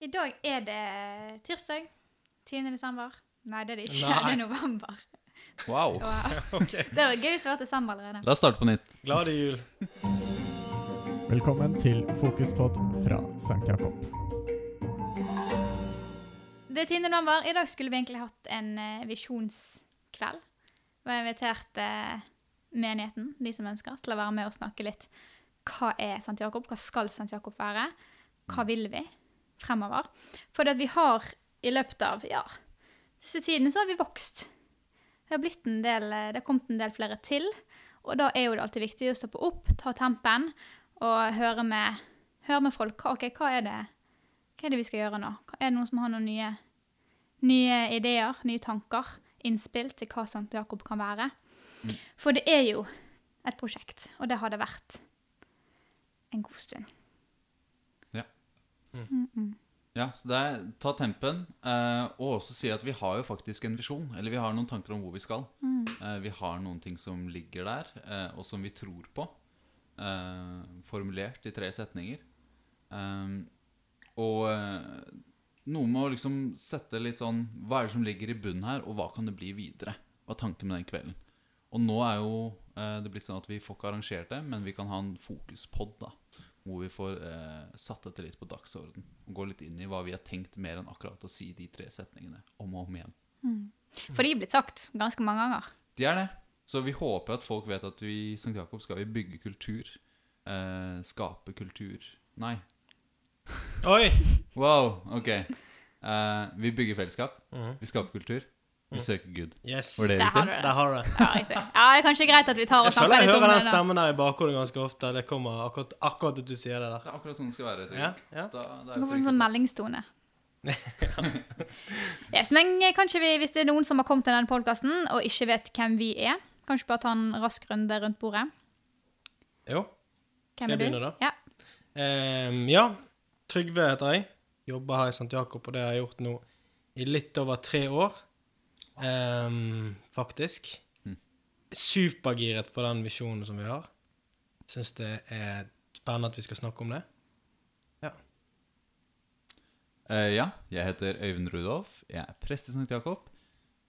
I dag er det tirsdag 10. desember. Nei, det er det ikke. Nei. Det er november. Wow. Wow. okay. Det var gøy hvis det var desember allerede. La oss starte på nytt. Glade jul. Velkommen til Fokuspod fra St. Jakob. Det er 10. november. I dag skulle vi egentlig hatt en eh, visjonskveld. Vi har invitert eh, menigheten, de som ønsker, til å være med og snakke litt. Hva er St. Jakob? Hva skal St. Jakob være? Hva vil vi fremover? For det at vi har i løpet av ja, disse tidene så har vi vokst. Det har blitt en del, eh, det har kommet en del flere til. Og da er jo det alltid viktig å stoppe opp, ta tempen og høre med, høre med folk. Ok, hva er det hva er det vi skal gjøre nå? Er det noen som har noen nye, nye ideer, nye tanker, innspill til hva Sankt Jakob kan være? Mm. For det er jo et prosjekt, og det har det vært en god stund. Ja. Mm -mm. Ja, så det er ta tempen, eh, og også si at vi har jo faktisk en visjon. Eller vi har noen tanker om hvor vi skal. Mm. Eh, vi har noen ting som ligger der, eh, og som vi tror på. Eh, formulert i tre setninger. Eh, og eh, noe med å liksom sette litt sånn Hva er det som ligger i bunnen her, og hva kan det bli videre? Hva er tanken med den kvelden? Og nå er jo det blitt sånn at vi får ikke arrangert det, men vi kan ha en fokuspod, da. Hvor vi får eh, satt dette litt på dagsorden. Og gå litt inn i hva vi har tenkt mer enn akkurat å si de tre setningene om og om igjen. For de er blitt sagt ganske mange ganger. De er det. Så vi håper at folk vet at vi i St. Jakob skal vi bygge kultur. Eh, skape kultur Nei. Oi! Wow, ok. Eh, vi bygger fellesskap. Mm. Vi skaper kultur. Vi Mhm. søker Gud. Yes. Var det Der har riktig? du det. Der har du det. Ja, riktig. Ja, det er kanskje greit at vi tar og Jeg snakker føler jeg litt om hører den det. stemmen der i bakhodet ganske ofte. Det kommer akkurat, akkurat at du sier det der. Det er akkurat sånn det skal være. Ja, ja. Da, da Du er kan få det sånn meldingstone. yes, men eh, kanskje vi, hvis det er noen som har kommet til denne podkasten og ikke vet hvem vi er, kanskje bare ta en rask runde rundt bordet. Jo. Hvem Skal jeg er du? begynne da? Ja. Ehm, ja. Trygve heter jeg. Jobber her i St. Jakob, og det har jeg gjort nå i litt over tre år. Ehm, faktisk. Mm. Supergiret på den visjonen som vi har. Syns det er spennende at vi skal snakke om det. Eh, ja, jeg heter Øyvind Rudolf. Jeg er prest i St. Jakob.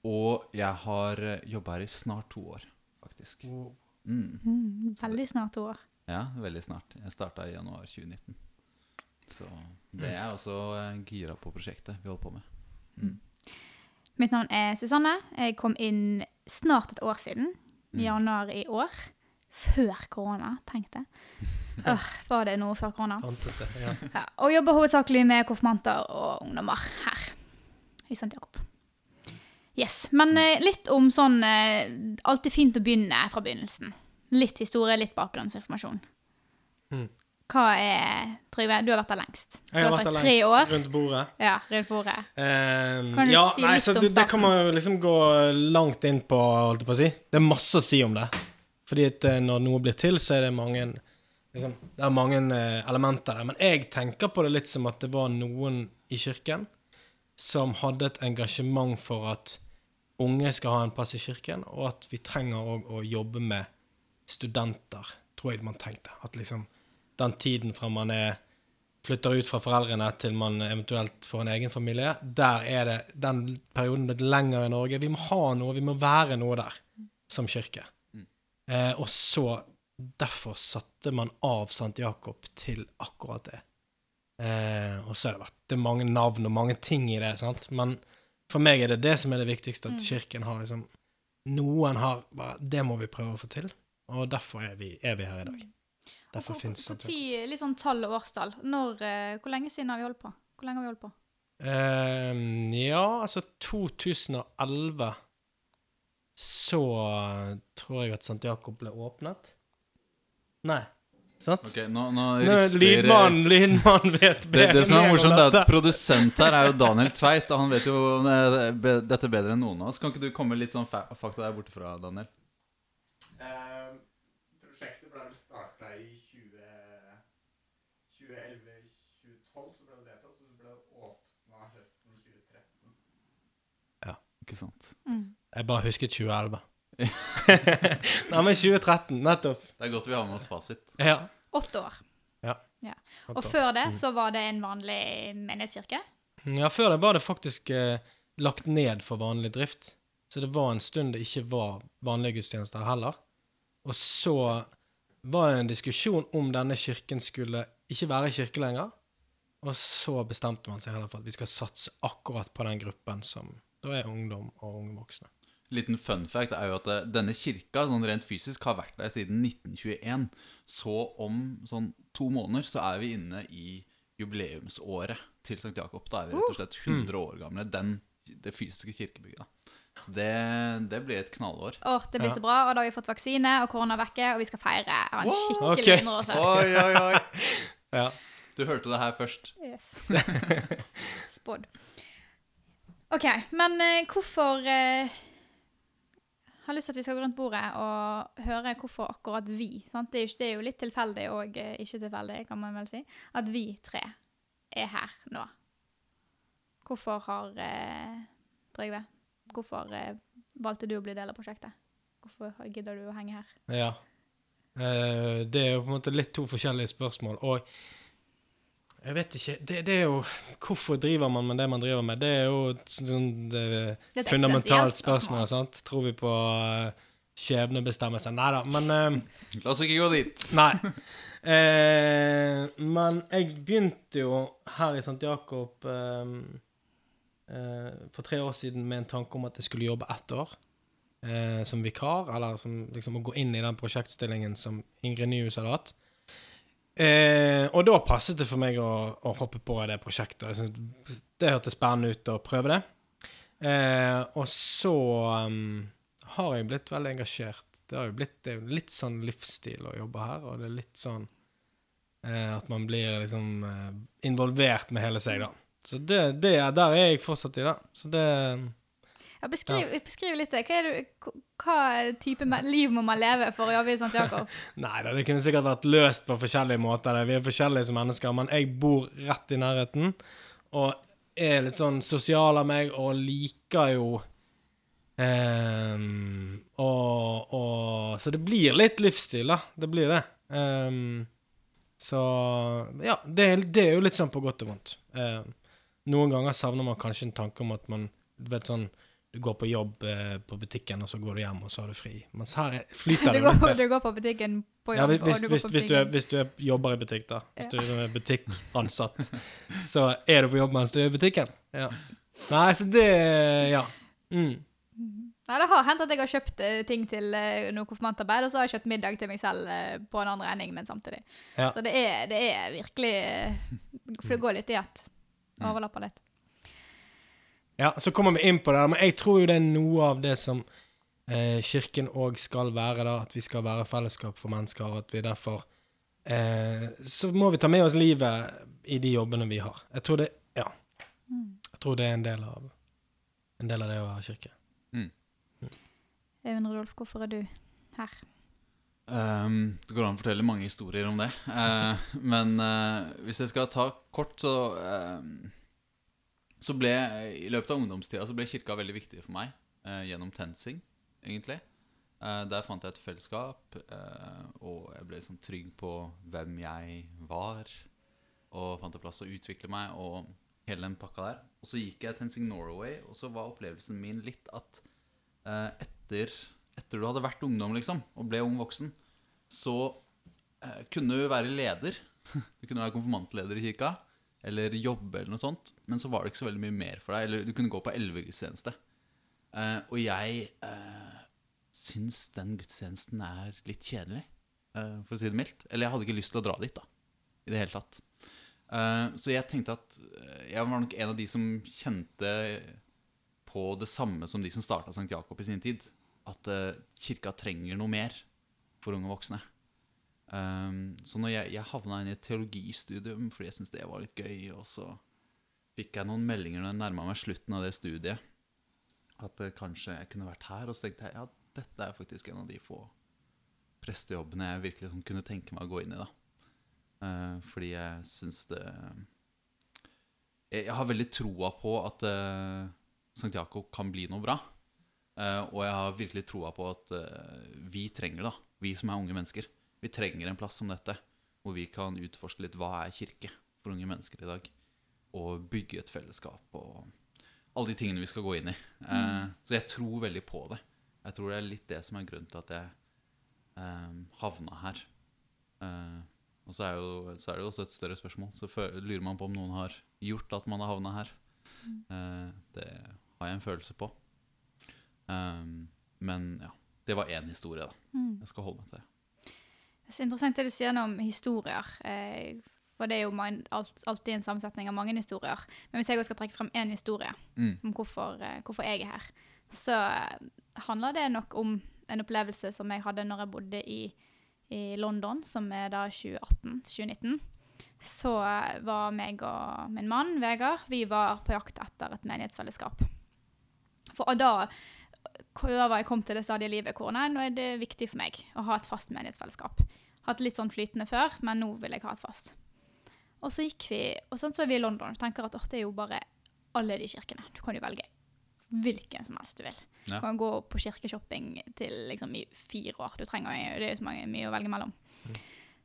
Og jeg har jobba her i snart to år, faktisk. Mm. Mm, veldig snart to år. Ja, veldig snart. Jeg starta i januar 2019. Så det er også eh, gira på prosjektet vi holder på med. Mm. Mitt navn er Susanne. Jeg kom inn snart et år siden. Mm. I januar i år. Før korona, tenkte jeg. Øh, var det noe før korona? Fantes det. Ja. Ja, og jobber hovedsakelig med konfirmanter og ungdommer her i St. Jakob. Yes, Men eh, litt om sånn eh, Alltid fint å begynne fra begynnelsen. Litt historie, litt bakgrunnsinformasjon. Mm. Hva er Trygve, du har vært der lengst. Du Jeg har vært der tre lengst år. rundt bordet. Ja, rundt bordet. Um, Kan du ja, si nei, litt så om det, det kan man jo liksom gå langt inn på, holdt jeg på å si. Det er masse å si om det. Fordi at eh, når noe blir til, så er det mange liksom, Det er mange eh, elementer der. Men jeg tenker på det litt som at det var noen i kirken som hadde et engasjement for at unge skal ha en plass i kirken, og at vi trenger òg å jobbe med studenter, tror jeg man tenkte. At liksom den tiden fra man er flytter ut fra foreldrene til man eventuelt får en egen familie, der er det den perioden blitt lenger i Norge. Vi må ha noe, vi må være noe der som kirke. Mm. Eh, og så Derfor satte man av St. Jakob til akkurat det. Eh, og så har det vært det er mange navn og mange ting i det, sant? men for meg er det det som er det viktigste, at Mm. kirken har liksom Noen har bare Det må vi prøve å få til, og derfor er vi, er vi her i dag. Derfor Og finnes hvor- hvor tid- Litt sånn tall og årstall. Når, eh, hvor lenge siden har vi holdt på? Hvor lenge har vi holdt på? Um, ja, altså 2011 så tror jeg at St. Jakob ble åpnet. Nei, sant? Ok, nå, nå rister Lydmannen lydmann vet det, bedre det som er morsomt, er at produsent her er jo Daniel Tveit. Og han vet jo eh, dette bedre enn noen av oss. Kan ikke du komme litt sånn fakta der borte fra, Daniel? Ehm, prosjektet ble vel starta i 2011-2012, så ble det vedtatt, og så ble det åpna høsten 2013. Ikke sant? Mm. Jeg bare husket 2011. Nei, men 2013, nettopp. Det er godt vi har med oss fasit. Ja. Åtte år. Ja. Og før det så var det en vanlig menighetskirke. Ja, før det var det faktisk eh, lagt ned for vanlig drift. Så det var en stund det ikke var vanlige gudstjenester heller. Og så var det en diskusjon om denne kirken skulle ikke være kirke lenger. Og så bestemte man seg heller for at vi skal satse akkurat på den gruppen som da er ungdom og unge voksne. Liten fun fact er jo at eh, denne kirka sånn rent fysisk har vært der siden 1921. Så om sånn to måneder så er vi inne i jubileumsåret til St. Jakob. Da er vi rett og slett 100 år gamle, den, det fysiske kirkebygget. da. Så det, det blir et knallår. Åh, det blir Ja. så bra, og da har vi fått vaksine, og korona er vekke, og vi skal feire ha en Wow. skikkelig okay. 100-årsfest. Oi, oi, oi! Ja. Du hørte det her først. Yes. Spådd. OK, men eh, hvorfor eh, har lyst til at vi skal gå rundt bordet og høre hvorfor akkurat vi? Det, er ikke- det er jo litt tilfeldig og eh, ikke tilfeldig, kan man vel si, at vi tre er her nå. Hvorfor har eh, Trygve, hvorfor eh, valgte du å bli del av prosjektet? Hvorfor gidder du å henge her? Ja. Eh, det er jo på en måte litt to forskjellige spørsmål. Og jeg vet ikke det, det er jo Hvorfor driver man med det man driver med? Det er jo et sånn fundamentalt spørsmål. sant? Tror vi på uh, skjebnebestemmelse? Nei da, men eh, La oss ikke gå dit. Nei. Eh, men jeg begynte jo her i St. Jakob eh, eh, for tre år siden med en tanke om at jeg skulle jobbe ett år eh, som vikar, eller som, liksom, å gå inn i den prosjektstillingen som Ingrid Nyhus hadde hatt. Eh, og da passet det for meg å, å hoppe på det prosjektet. Jeg synes det hørtes spennende ut å prøve det. Eh, og så um, har jeg blitt veldig engasjert. Det har jo blitt det er jo litt sånn livsstil å jobbe her, og det er litt sånn eh, at man blir liksom eh, involvert med hele seg, da. Så det, det er, der er jeg fortsatt i, da. Så det Ja, beskriv, beskriv litt det. Hva, er det, hva type liv må man leve for å jobbe i. Jakob? Nei det kunne sikkert vært løst på forskjellige måter. Vi er forskjellige som mennesker, men jeg bor rett i nærheten. Og er litt sånn sosial av meg og liker jo um, og, og Så det blir litt livsstil, da. Det blir det. Um, så ja, det, det er jo litt sånn på godt og vondt. Um, noen ganger savner man kanskje en tanke om at man vet sånn du går på jobb eh, på butikken, og så går du hjem, og så har du fri. Mens her er- flyter det går, litt mer. du går på butikken på Ja, jobb, hvis, og du går hvis, på hvis, du er, butikken. hvis du er, jobber i butikk, da. Hvis Ja. du er butikkansatt, så er du på jobb mens du er i butikken. Ja. Nei, så det Ja. Mm. Nei, det har hendt at jeg har kjøpt eh, ting til eh, noe konfirmantarbeid, og så har jeg kjøpt middag til meg selv eh, på en annen regning, men samtidig. Ja. Så det er, det er virkelig For det går litt i ett. Mm. Overlapper litt. Ja, så kommer vi inn på det, men jeg tror jo det er noe av det som eh, Kirken òg skal være, da. At vi skal være fellesskap for mennesker, og at vi derfor eh, Så må vi ta med oss livet i de jobbene vi har. Jeg tror det Ja. Jeg tror det er en del av, en del av det å være kirke. Øyvind Rudolf, hvorfor er du her? Um, det går an å fortelle mange historier om det. Uh, men uh, hvis jeg skal ta kort, så ehm, Så ble I løpet av ungdomstida så ble kirka veldig viktig for meg eh, gjennom TenSing, egentlig. Eh, der fant jeg et fellesskap, eh, og jeg ble liksom trygg på hvem jeg var. Og fant en plass å utvikle meg, og hele den pakka der. Og så gikk jeg TenSing Norway, og så var opplevelsen min litt at eh, etter, etter du hadde vært ungdom liksom, og ble ung voksen, så eh, kunne du være leder. Du kunne være konfirmantleder i kirka, eller jobbe eller noe sånt. Men så var det ikke så veldig mye mer for deg. Eller du kunne gå på elvegudstjeneste. Uh, og jeg uh, syns den gudstjenesten er litt kjedelig, uh, for å si det mildt. Eller jeg hadde ikke lyst til å dra dit, da. I det hele tatt. Uh, så jeg tenkte at jeg var nok en av de som kjente på det samme som de som starta St. Jakob i sin tid. At kirka trenger noe mer for unge voksne. Um, så når jeg, jeg havna inn i et teologistudium fordi jeg syntes det var litt gøy, og så fikk jeg noen meldinger når jeg nærma meg slutten av det studiet, at uh, kanskje jeg kunne vært her. Og så tenkte jeg ja, dette er faktisk en av de få prestejobbene jeg virkelig sånn, kunne tenke meg å gå inn i. da. Uh, fordi jeg syns det jeg, jeg har veldig troa på at uh, St. Jakob kan bli noe bra. Uh, og jeg har virkelig troa på at eh, vi trenger det, da. Vi som er unge mennesker. Vi trenger en plass som dette. hvor vi kan utforske litt hva er kirke for unge mennesker i dag. Og bygge et fellesskap og alle de tingene vi skal gå inn i. Eh, så jeg tror veldig på det. Jeg tror det er litt det som er grunnen til at jeg eh, havna her. Eh, og så er, jo, så er det jo også et større spørsmål. Så lurer man på om noen har gjort at man har havna her. Eh, det har jeg en følelse på. Um, men ja, det var én historie, da. Mm. Jeg skal holde meg til det. Det er så interessant det du sier nå om historier. Eh, for det er jo man, alt, alltid en sammensetning av mange historier. Men hvis jeg også skal trekke frem én historie Mm. om hvorfor, eh, hvorfor jeg er her, så eh, handler det nok om en opplevelse som jeg hadde når jeg bodde i, i London, som er da 2018-2019. Så var meg og min mann Vegard vi var på jakt etter et menighetsfellesskap. For da, da var jeg kommet til det stadiet i livet hvor nei, nå er det viktig for meg å ha et fast menighetsfellesskap. Hatt litt sånn flytende før, men nå vil jeg ha et fast. Og så gikk vi, og sånn så er vi i London og tenker at det er jo bare alle de kirkene. Du kan jo velge hvilken som helst du vil. Du kan gå på kirkeshopping til liksom i fire år. Du trenger jo, det er jo så mange, mye å velge mellom.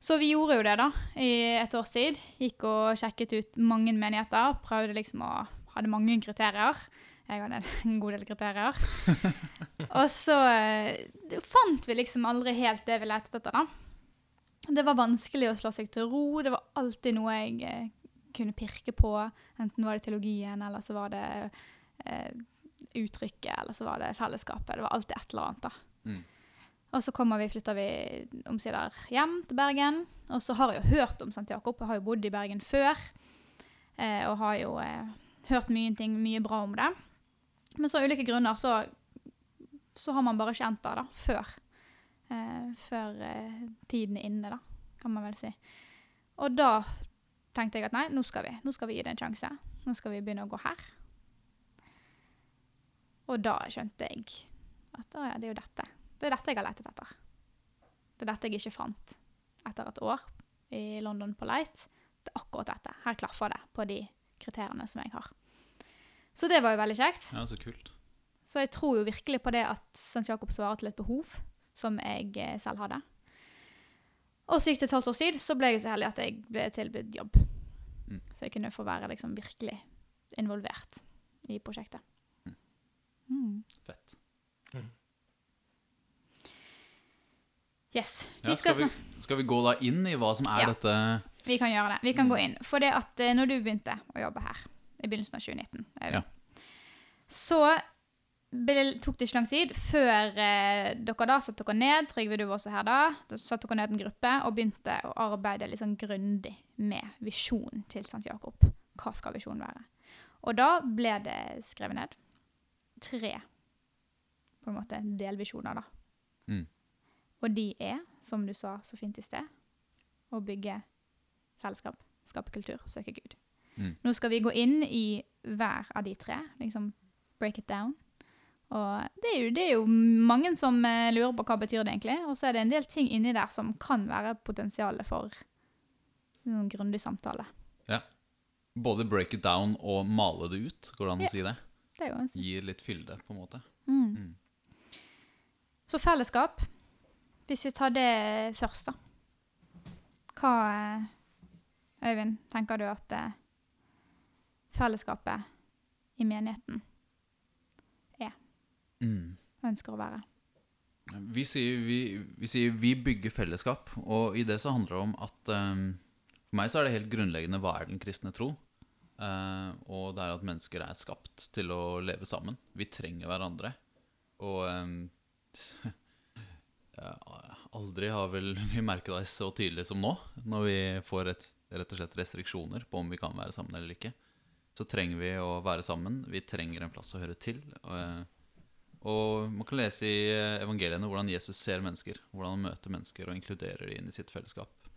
Så vi gjorde jo det da, i et års tid. Gikk og sjekket ut mange menigheter. Prøvde liksom å Hadde mange kriterier. Jeg hadde en god del kriterier. og så eh, fant vi liksom aldri helt det vi lette etter, da. Det var vanskelig å slå seg til ro. Det var alltid noe jeg eh, kunne pirke på. Enten var det teologien, eller så var det eh, uttrykket, eller så var det fellesskapet. Det var alltid et eller annet, da. Mm. Og så kommer vi, flytter vi omsider hjem til Bergen. Og så har jeg jo hørt om St. Jakob. Jeg har jo bodd i Bergen før. Eh, og har jo eh, hørt mye, ting, mye bra om det. Men så av ulike grunner så, så har man bare ikke endt der da, før. Eh, før eh, tiden er inne, da, kan man vel si. Og da tenkte jeg at nei, nå skal vi. Nå skal vi gi det en sjanse. Nå skal vi begynne å gå her. Og da skjønte jeg at å ja, det er jo dette. Det er dette jeg har lett etter. Det er dette jeg ikke fant etter et år i London på Light. Det er akkurat dette. Her klaffer det på de kriteriene som jeg har. Så det var jo veldig kjekt. Ja, så kult. Så jeg tror jo virkelig på det at St. Jakob svarer til et behov som jeg eh, selv hadde. Og så gikk det et halvt år siden, så ble jeg så heldig at jeg ble tilbudt jobb. Mm. Så jeg kunne få være liksom virkelig involvert i prosjektet. Mm. Mm. Fett. Yes. Ja, Vi skal, skal, vi, skal vi gå da inn i hva som er Ja. dette vi kan gjøre det. Vi kan Mm. gå inn. For det at eh, når du begynte å jobbe her, i begynnelsen av 2019, Øyvind, Ja. så tok det ikke lang tid før eh, dere da satte dere ned, Trygve, du var også her da, da satte dere ned en gruppe og begynte å arbeide litt sånn grundig med visjonen til Sankt Jakob. Hva skal visjonen være? Og da ble det skrevet ned tre på en måte delvisjoner, da. Mm. Og de er, som du sa så fint i sted, å bygge fellesskap, skape kultur, søke Gud. Mm. Nå skal vi gå inn i hver av de tre, liksom break it down. Og det er jo, det er jo mange som eh, lurer på hva det betyr det egentlig, og så er det en del ting inni der som kan være potensialet for en grundig samtale. Ja. Både break it down og male det ut, går det an Ja. si det? Det går an å si. Gir litt fylde, på en måte. mm. Mm. Så fellesskap, hvis vi tar det først, da. Hva, eh, Øyvind, tenker du at eh, fellesskapet i menigheten Mm. ønsker å være? Vi sier vi, vi sier vi bygger fellesskap, og i det så handler det om at um, For meg så er det helt grunnleggende hva er den kristne tro? Uh, og det er at mennesker er skapt til å leve sammen. Vi trenger hverandre. Og um, aldri har vel vi merket det så tydelig som nå, når vi får et, rett og slett restriksjoner på om vi kan være sammen eller ikke. Så trenger vi å være sammen. Vi trenger en plass å høre til. eh, og man kan lese i eh, evangeliene hvordan Jesus ser mennesker, hvordan han møter mennesker og inkluderer dem inn i sitt fellesskap.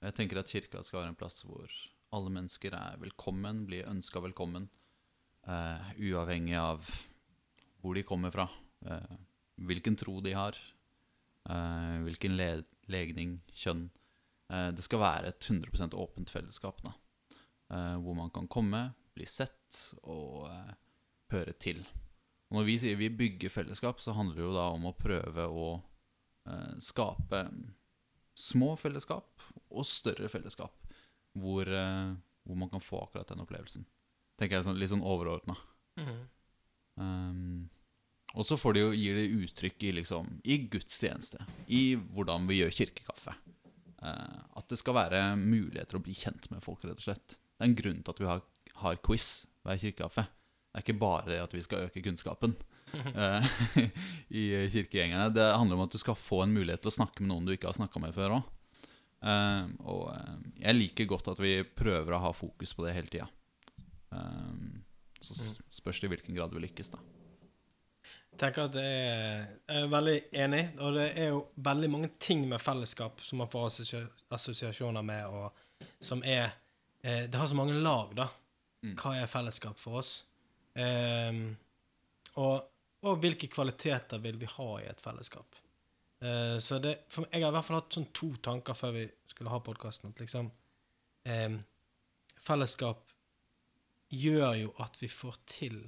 Jeg tenker at kirka skal være en plass hvor alle mennesker er velkommen, blir ønska velkommen, eh, uavhengig av hvor de kommer fra, hvilken tro de har, hvilken le legning, kjønn. Det skal være et 100 åpent fellesskap, da, Uh, hvor man kan komme, bli sett og eh, høre til. Og når vi sier vi bygger fellesskap, så handler det jo da om å prøve å eh, skape små fellesskap og større fellesskap hvor, eh, hvor man kan få akkurat den opplevelsen. Tenker jeg sånn, litt sånn overordna. Mm. Um, og så får det jo, gir det uttrykk i, liksom, i gudstjeneste, i hvordan vi gjør kirkekaffe. Eh, at det skal være muligheter å bli kjent med folk, rett og slett. Det er en grunn til at vi har, har quiz hver kirkekaffe. Det er ikke bare at vi skal øke kunnskapen eh, i kirkegjengene. Det handler om at du skal få en mulighet til å snakke med noen du ikke har snakka med før òg. og eh, jeg liker godt at vi prøver å ha fokus på det hele tida. så spørs det i hvilken grad vi lykkes, da. Jeg tenker at jeg er veldig enig, og det er jo veldig mange ting med fellesskap som man får assosia- assosiasjoner med, og som er Det har så mange lag, da. Mm. Hva er fellesskap for oss? Um, og, og hvilke kvaliteter vil vi ha i et fellesskap? Uh, så det, for Jeg har i hvert fall hatt sånn to tanker før vi skulle ha podkasten. Liksom um, Fellesskap gjør jo at vi får til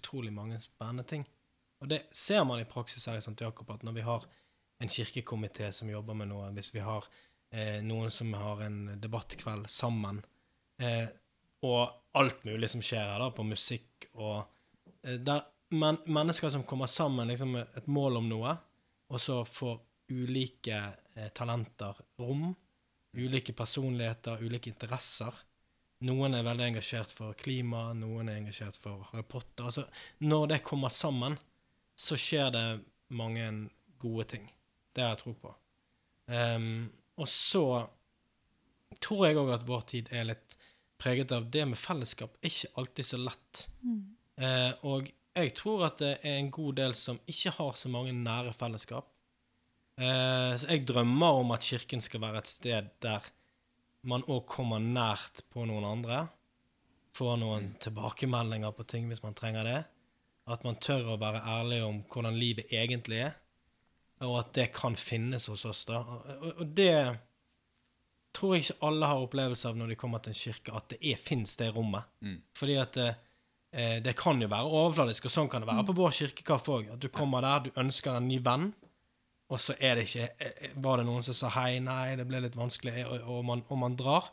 utrolig mange spennende ting. Og det ser man i praksis her i St. Jakob, at når vi har en kirkekomité som jobber med noe, hvis vi har eh, noen som har en debattkveld sammen, eh, og alt mulig som skjer her, da, på musikk og eh, der men, Mennesker som kommer sammen liksom med et mål om noe, og så får ulike eh, talenter rom, ulike personligheter, ulike interesser. Noen er veldig engasjert for klima, noen er engasjert for Harry Potter. Altså, når det kommer sammen, så skjer det mange gode ting. Det har jeg tro på. Um, og så tror jeg òg at vår tid er litt preget av det med fellesskap. Ikke alltid så lett. Eh, og jeg tror at det er en god del som ikke har så mange nære fellesskap. Eh, så jeg drømmer om at kirken skal være et sted der man òg kommer nært på noen andre. Får noen tilbakemeldinger på ting hvis man trenger det. At man tør å være ærlig om hvordan livet egentlig er. Og at det kan finnes hos oss. da. Og, og det tror jeg ikke alle har opplevelse av når de kommer til en kirke, at det fins det rommet. Mm. Fordi at det, eh, det kan jo være overfladisk, og sånn kan det være på vår kirkekaffe òg. At du kommer der, du ønsker en ny venn, og så er det ikke eh, Var det noen som sa hei, nei, det ble litt vanskelig, og, og, man, og man drar.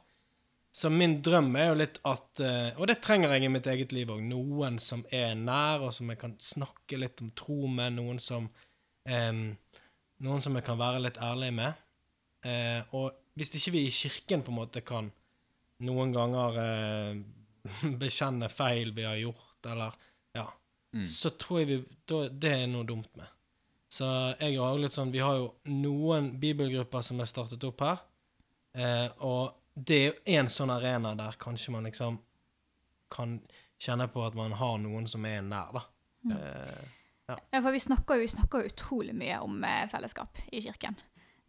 Så min drøm er jo litt at eh, Og det trenger jeg i mitt eget liv òg. Noen som er nær, og som jeg kan snakke litt om tro med. Noen som em, Noen som jeg kan være litt ærlig med. Eh, og hvis ikke vi i kirken på en måte kan noen ganger eh, bekjenne feil vi har gjort, eller Ja, Mm. så tror jeg vi da, Det er noe dumt med. Så jeg har litt sånn Vi har jo noen bibelgrupper som er startet opp her, eh, og det er jo en sånn arena der kanskje man liksom kan kjenne på at man har noen som er nær, da. Eh, Ja, for vi snakker jo, vi snakker utrolig mye om eh, fellesskap i kirken.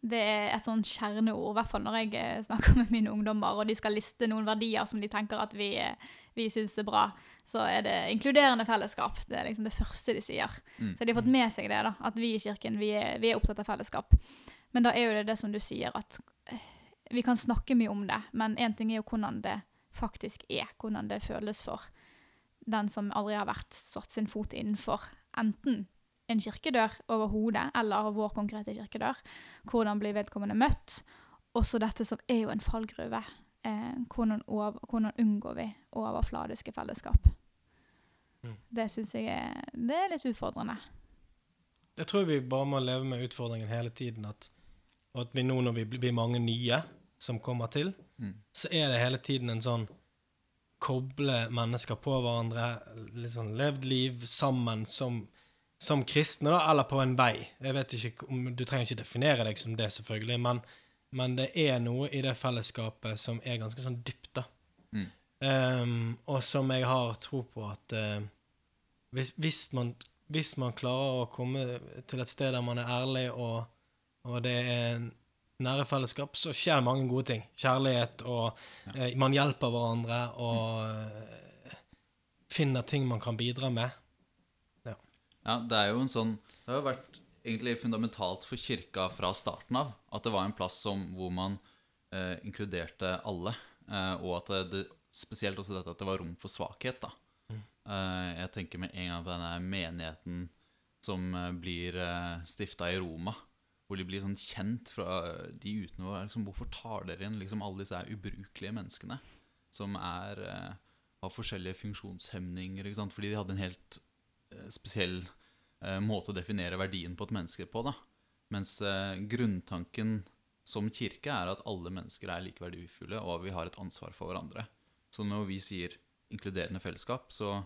Det er et sånn kjerneord, i hvert fall når jeg eh, snakker med mine ungdommer, og de skal liste noen verdier som de tenker at vi, eh, vi syns er bra, så er det inkluderende fellesskap. Det er liksom det første de sier. Mm. Så de har fått med seg det, da, at vi i kirken vi er, vi er opptatt av fellesskap. Men da er jo det det som du sier, at eh, vi kan snakke mye om det, men én ting er jo hvordan det faktisk er, hvordan det føles for den som aldri har vært satt sin fot innenfor enten en kirkedør over hodet, eller vår konkrete kirkedør. Hvordan blir vedkommende møtt? Også dette som er jo en fallgruve. Eh, hvordan, over, hvordan unngår vi overfladiske fellesskap? Mm. Det syns jeg er, det er litt utfordrende. Jeg tror vi bare må leve med utfordringen hele tiden. At, og at vi nå når vi blir mange nye som kommer til, Mm. så er det hele tiden en sånn koble mennesker på hverandre, liksom levd liv sammen som, som kristne, da, eller på en vei. Jeg vet ikke om, Du trenger ikke definere deg som det, selvfølgelig, men, men det er noe i det fellesskapet som er ganske sånn dypt, da. Mm. Um, og som jeg har tro på at uh, hvis, hvis, man, hvis man klarer å komme til et sted der man er ærlig, og, og det er nære fellesskap, så skjer det mange gode ting. Kjærlighet, og uh, man hjelper hverandre, og uh, finner ting man kan bidra med. Ja, det er jo en sånn Det har jo vært egentlig fundamentalt for kirka fra starten av at det var en plass som, hvor man eh, inkluderte alle, eh, og at det, spesielt også dette at det var rom for svakhet. da. Eh, jeg tenker med en gang på denne menigheten som eh, blir eh, stifta i Roma, hvor de blir sånn kjent fra de utenfor. Liksom, hvorfor tar dere inn liksom alle disse ubrukelige menneskene som er, eh, har forskjellige funksjonshemninger? Fordi de hadde en helt eh, spesiell eh, måte å definere verdien på et menneske på. da. Mens eh, grunntanken som kirke er at alle mennesker er like verdifulle, og vi har et ansvar for hverandre. Så når vi sier inkluderende fellesskap, så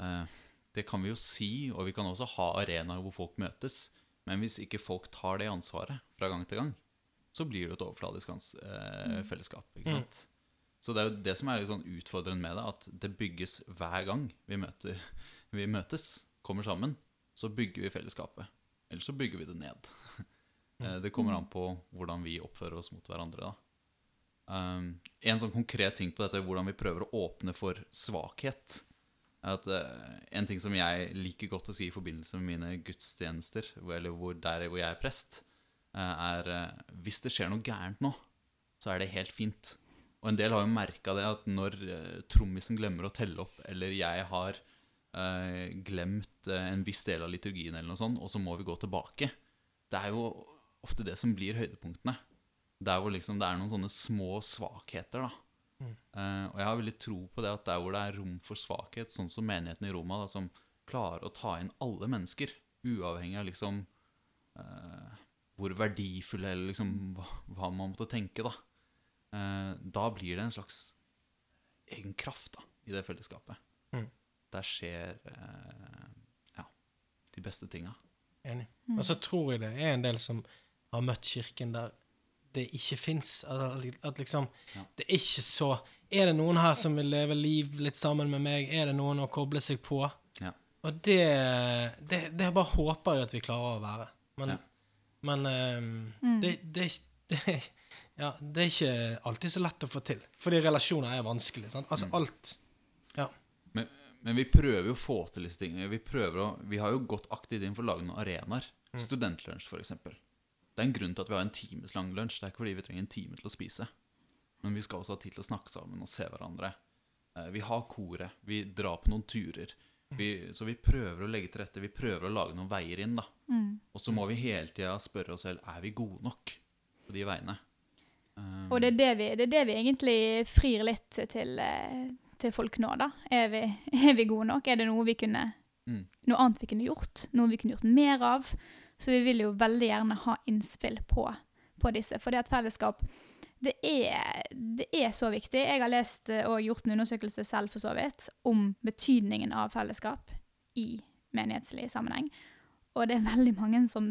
eh, Det kan vi jo si, og vi kan også ha arenaer hvor folk møtes. Men hvis ikke folk tar det ansvaret fra gang til gang, så blir det et overfladisk eh, fellesskap. ikke sant? Så det er jo det som er litt sånn utfordrende med det, at det bygges hver gang vi, møter, vi møtes, kommer sammen, så bygger vi fellesskapet. Eller så bygger vi det ned. Eh, Det kommer an på hvordan vi oppfører oss mot hverandre. Um, en sånn konkret ting på dette er hvordan vi prøver å åpne for svakhet. At eh, En ting som jeg liker godt å si i forbindelse med mine gudstjenester, eller hvor, der hvor jeg er prest, eh, er hvis det skjer noe gærent nå, så er det helt fint. Og en del har jo merka det at når trommisen glemmer å telle opp, eller jeg har glemt eh, en viss del av liturgien, eller noe sånt, og så må vi gå tilbake Det er jo ofte det som blir høydepunktene. Der hvor liksom det er noen sånne små svakheter. da Uh, Og jeg har veldig tro på det at der hvor det er rom for svakhet, sånn som menigheten i Roma, da, som klarer å ta inn alle mennesker, uavhengig av liksom uh, hvor verdifulle eller liksom hva, hva man måtte tenke, da. Uh, da blir det en slags egen kraft da, i det fellesskapet. Mm. Der skjer eh, ja, de beste tinga. Enig. Og så tror jeg det er en del som har møtt kirken der det ikke fins. At, at liksom Ja. Det er ikke så Er det noen her som vil leve liv litt sammen med meg? Er det noen å koble seg på? Ja. Og det, det, det bare håper jeg at vi klarer å være. Men, Ja. men ehm, det, det, det, ja, det er ikke alltid så lett å få til. Fordi relasjoner er vanskelig. Sant? Altså Mm. alt Ja. Men, vi prøver jo å få til disse tingene. Vi, å, vi har jo gått aktivt inn for å lage noen arenaer. Studentlunsj, f.eks. Det er en grunn til at vi har en times lang lunsj. Det er ikke fordi vi trenger en time til å spise. Men vi skal også ha tid til å snakke sammen og se hverandre. Eh, Vi har koret. Vi drar på noen turer. Vi, så vi prøver å legge til rette. Vi prøver å lage noen veier inn. da. Og så må vi hele tida spørre oss selv er vi gode nok på de veiene. Um, Og det er det vi, det er det vi egentlig frir litt til, eh, til folk nå, da. Er vi, er vi gode nok? Er det noe vi kunne Mm. Noe annet vi kunne gjort? Noe vi kunne gjort mer av? Så vi vil jo veldig gjerne ha innspill på, på disse. For det at fellesskap det er, det er så viktig. Jeg har lest og gjort en undersøkelse selv for så vidt om betydningen av fellesskap i menighetslig sammenheng. Og det er veldig mange som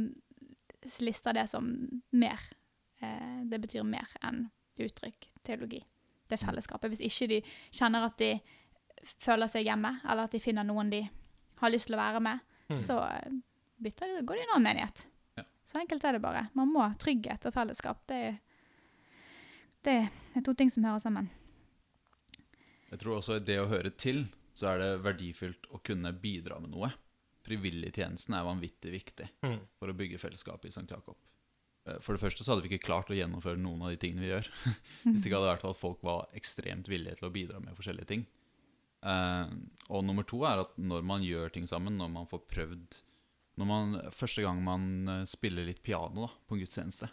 lister det som mer. Eh, det betyr mer enn uttrykk, teologi. Det fellesskapet. Hvis ikke de kjenner at de føler seg hjemme, eller at de finner noen de har lyst til å være med, Mm. så eh, bytter de, går de i en annen menighet. Ja. Så enkelt er det bare. Man må trygghet og fellesskap. Det er, det er to ting som hører sammen. Jeg tror også i det å høre til, så er det verdifullt å kunne bidra med noe. Frivilligtjenesten er vanvittig viktig Mm. for å bygge fellesskapet i St. Jakob. Eh, For det første så hadde vi ikke klart å gjennomføre noen av de tingene vi gjør. Hvis det ikke hadde vært at folk var ekstremt villige til å bidra med forskjellige ting. Uh, og nummer to er at når man gjør ting sammen, når man får prøvd når man, Første gang man eh, spiller litt piano da, på en gudstjeneste,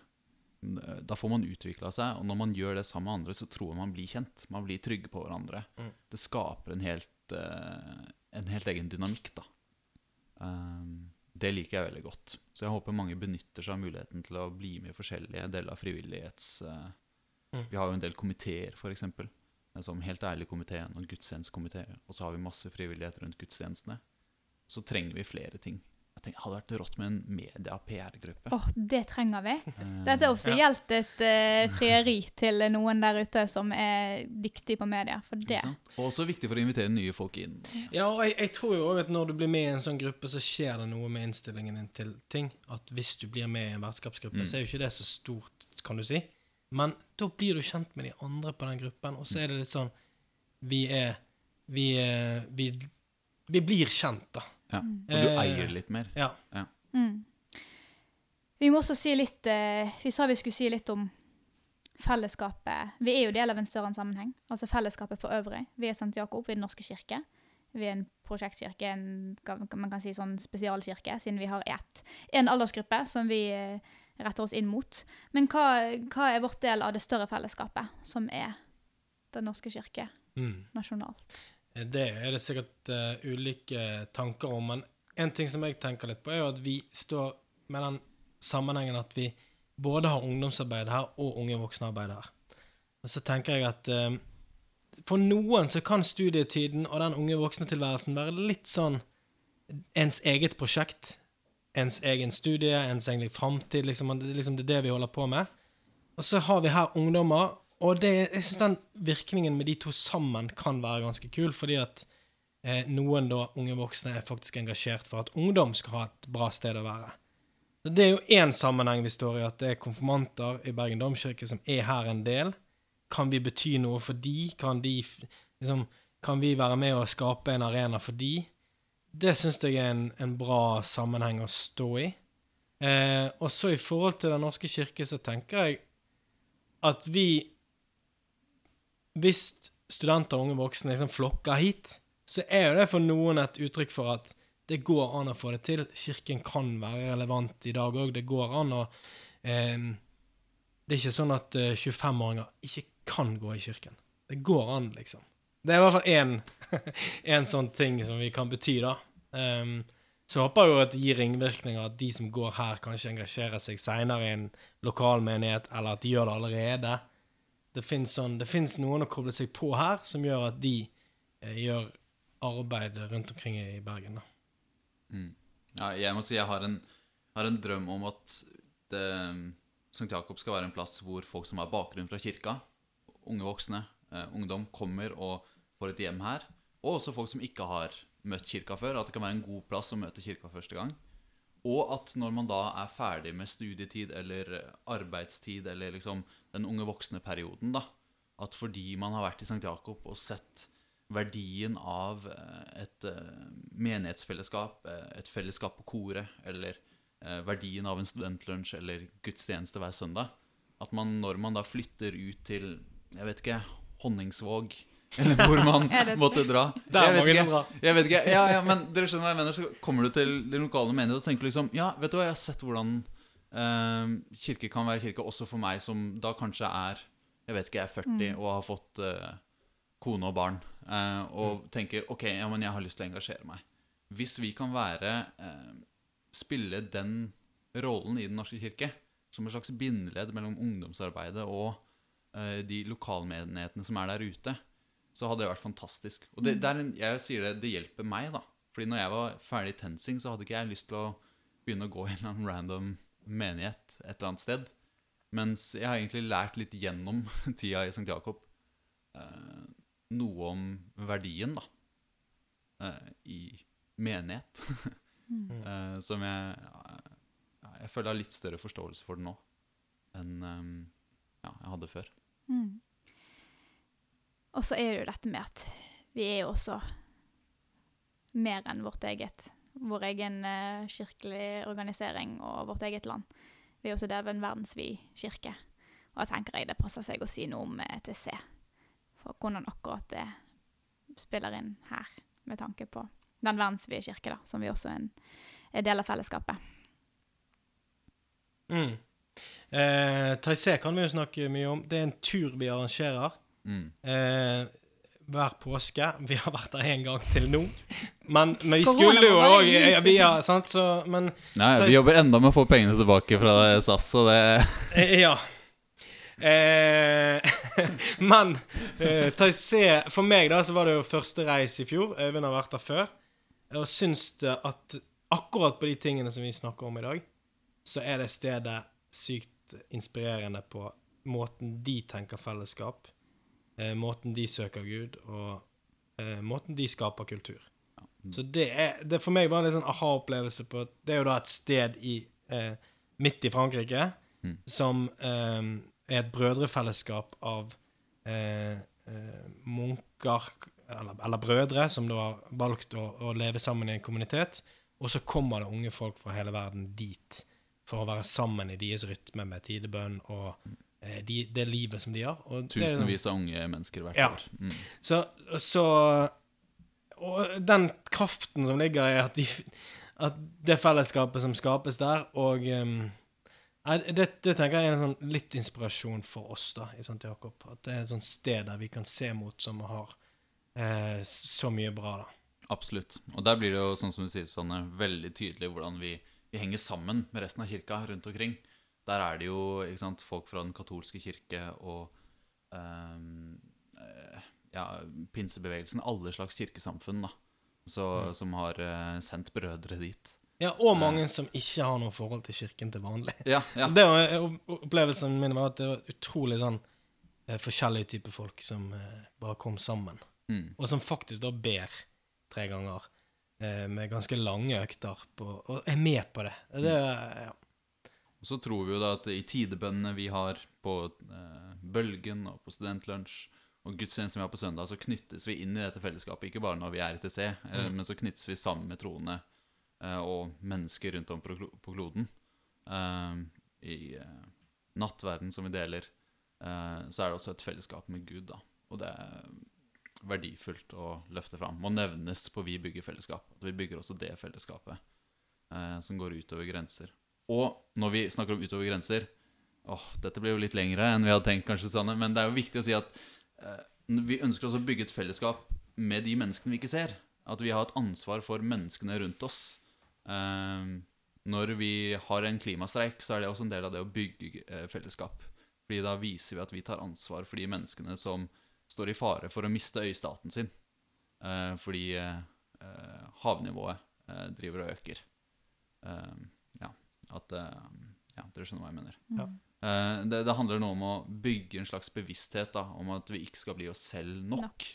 da får man utvikla seg, og når man gjør det sammen med andre, så tror jeg man blir kjent. Man blir trygge på hverandre. Mm. Det skaper en helt, uh, en helt egen dynamikk, da. Um, det liker jeg veldig godt. Så jeg håper mange benytter seg av muligheten til å bli med i forskjellige deler av frivillighets... eh, Mm. Vi har jo en del komiteer, f.eks. Som Helt ærlig-komiteen og gudstjenestekomiteen. Og så har vi masse frivillighet rundt gudstjenestene. Så trenger vi flere ting. Jeg tenker, hadde vært rått med en media-PR-gruppe. Åh, det trenger vi. Eh, Dette er offisielt et uh, frieri til noen der ute som er dyktige på media. For det? Og også viktig for å invitere nye folk inn. Ja, og jeg, jeg tror jo òg at når du blir med i en sånn gruppe, så skjer det noe med innstillingen din til ting. At hvis du blir med i en vertskapsgruppe, Mm. så er jo ikke det så stort, kan du si. Men da blir du kjent med de andre på den gruppen, og så er det litt sånn Vi er Vi, er, vi, vi blir kjent, da. Ja. Og du Eh, eier litt mer. Ja. Mm. Vi må også si litt eh, Vi sa vi skulle si litt om fellesskapet. Vi er jo del av en større sammenheng. Altså fellesskapet for øvrig. Vi er St. Jakob, vi er Den norske kirke. vi er en prosjektkirke, en, man kan si sånn spesialkirke, siden vi har ett, en aldersgruppe som vi eh, retter oss inn mot. Men hva, hva er vårt del av det større fellesskapet, som er Den norske kirke Mm. nasjonalt? Det er det sikkert uh, ulike tanker om, men en ting som jeg tenker litt på, er jo at vi står med den sammenhengen at vi både har ungdomsarbeid her og unge voksne-arbeid her. Og så tenker jeg at uh, for noen så kan studietiden og den unge voksne-tilværelsen være litt sånn ens eget prosjekt. Ens egen studie, ens egentlig framtid. Liksom, liksom, det er det vi holder på med. Og så har vi her ungdommer, og det, jeg syns den virkningen med de to sammen kan være ganske kul, fordi at eh, noen da unge voksne er faktisk engasjert for at ungdom skal ha et bra sted å være. Så Det er jo én sammenheng vi står i, at det er konfirmanter i Bergen domkirke som er her en del. Kan vi bety noe for de? Kan, de, liksom, kan vi være med og skape en arena for de? Det syns jeg er en, en bra sammenheng å stå i. Eh, og så i forhold til Den norske kirke, så tenker jeg at vi Hvis studenter og unge voksne liksom flokker hit, så er jo det for noen et uttrykk for at det går an å få det til. Kirken kan være relevant i dag òg. Det går an å eh, Det er ikke sånn at eh, 25-åringer ikke kan gå i kirken. Det går an, liksom. Det er i hvert fall én, sånn ting som vi kan bety, da. Um, så håper jeg jo at det gir ringvirkninger at de som går her, kanskje engasjerer seg seinere i en lokalmenighet, eller at de gjør det allerede. Det fins sånn, noen å koble seg på her, som gjør at de eh, gjør arbeid rundt omkring i Bergen. Mm. Ja, jeg må si jeg har en, har en drøm om at St. Jakob skal være en plass hvor folk som har bakgrunn fra kirka, unge voksne, eh, ungdom, kommer og får et hjem her. Og også folk som ikke har møtt kirka før. At det kan være en god plass å møte kirka første gang. Og at når man da er ferdig med studietid eller arbeidstid eller liksom den unge voksne-perioden, da, at fordi man har vært i St. Jakob og sett verdien av eh, et eh, menighetsfellesskap, eh, et fellesskap på koret, eller verdien av en studentlunsj eller gudstjeneste hver søndag, at man når man da flytter ut til, jeg vet ikke, Honningsvåg, eller hvor man det et måtte dra. Det er mange som drar. Jeg vet ikke, ja, ja, men dere skjønner hva jeg mener. Så kommer du til de lokale menighet og tenker liksom Ja, vet du hva, jeg har sett hvordan eh, kirke kan være kirke Også for meg som da kanskje er Jeg vet ikke, jeg er 40 og har fått eh, kone og barn eh, Og tenker, ok, ja, men jeg har lyst til å engasjere meg. Hvis vi kan være eh, Spille den rollen i den norske kirke Som en slags bindeledd mellom ungdomsarbeidet Og eh, de lokalmenighetene som er der ute så hadde det vært fantastisk. Og det, det er en, jeg sier det, det hjelper meg, da. Fordi når jeg var ferdig i TenSing, så hadde ikke jeg lyst til å begynne å gå i en eller annen random menighet et eller annet sted. Mens jeg har egentlig lært litt gjennom tida i St. Jakob eh, noe om verdien, da. Eh, I menighet. eh, som jeg Jeg føler jeg har litt større forståelse for det nå enn eh, ja, jeg hadde før. Mm. Og så er det jo dette med at vi er jo også mer enn vårt eget, vår egen eh, kirkelig organisering og vårt eget land. Vi er også del av en verdensvid kirke. Og da tenker jeg det passer seg å si noe om eh, ETC. For hvordan akkurat det spiller inn her, med tanke på den verdensvide kirke, da, som vi også er en er del av fellesskapet. Mm. Eh, Taizé kan vi jo snakke mye om. Det er en tur vi arrangerer. Mm. Eh, hver påske. Vi har vært der én gang til nå. Men, men vi skulle jo òg ja, vi har, sant, så, Men Nei, vi jobber enda med å få pengene tilbake fra SAS, så det eh, Ja. Eh, men eh, Taizé For meg da så var det jo første reis i fjor. Øyvind har vært der før. Og syns at akkurat på de tingene som vi snakker om i dag, så er det stedet sykt inspirerende på måten de tenker fellesskap, eh, måten de søker Gud, og eh, måten de skaper kultur. Så det er det For meg var det en sånn aha-opplevelse på Det er jo da et sted i eh, midt i Frankrike Mm. som eh, er et brødrefellesskap av eh, eh, munker eller, eller brødre som da har valgt å, å leve sammen i en kommunitet. Og så kommer det unge folk fra hele verden dit for å være sammen i deres rytme med tidebønn og eh, de, det livet som de har. Og Tusenvis av unge mennesker hvert Ja. år. Mm. så, så og den kraften som ligger i at, de, at det fellesskapet som skapes der, og um, det, det tenker jeg er en sånn litt inspirasjon for oss da, i St. Jakob. At det er et sånt sted der vi kan se mot som har eh, så mye bra, da. Absolutt. Og der blir det jo, sånn som du sier, Sanne, veldig tydelig hvordan vi, vi henger sammen med resten av kirka rundt omkring. Der er det jo sant, folk fra den katolske kirke og eh, ja, pinsebevegelsen, alle slags kirkesamfunn, da. Så, som har uh, sendt brødre dit. Ja, og mange som ikke har noe forhold til kirken til vanlig. Ja, ja. Det var Opplevelsen min var at det var utrolig sånn forskjellige typer folk som bare kom sammen. Mm. Og som faktisk da ber tre ganger med ganske lange økter på, og er med på det. det ja. Og så tror vi jo da at i tidebønnene vi har på eh, Bølgen og på Studentlunsj, og gudstjenesten vi har på søndag, så knyttes vi inn i dette fellesskapet. Ikke bare når vi er i TC, eh, Mm. men så knyttes vi sammen med troende eh, og mennesker rundt om på, på kloden. Eh, I eh, nattverden som vi deler, eh, så er det også et fellesskap med Gud, da. Og det er verdifullt å løfte fram. Må nevnes på Vi bygger fellesskap. At vi bygger også det fellesskapet eh, som går utover grenser. Og når vi snakker om utover grenser Åh, dette blir jo litt lengre enn vi hadde tenkt, kanskje, Sanne. Men det er jo viktig å si at eh, vi ønsker også å bygge et fellesskap med de menneskene vi ikke ser. At vi har et ansvar for menneskene rundt oss. Eh, når vi har en klimastreik, så er det også en del av det å bygge eh, fellesskap. Fordi da viser vi at vi tar ansvar for de menneskene som står i fare for å miste øystaten sin. Eh, fordi eh, eh, havnivået driver og øker. Eh, at eh, Ja, dere skjønner hva jeg mener. Ja. Eh, det, det handler nå om å bygge en slags bevissthet da, om at vi ikke skal bli oss selv nok. Nok.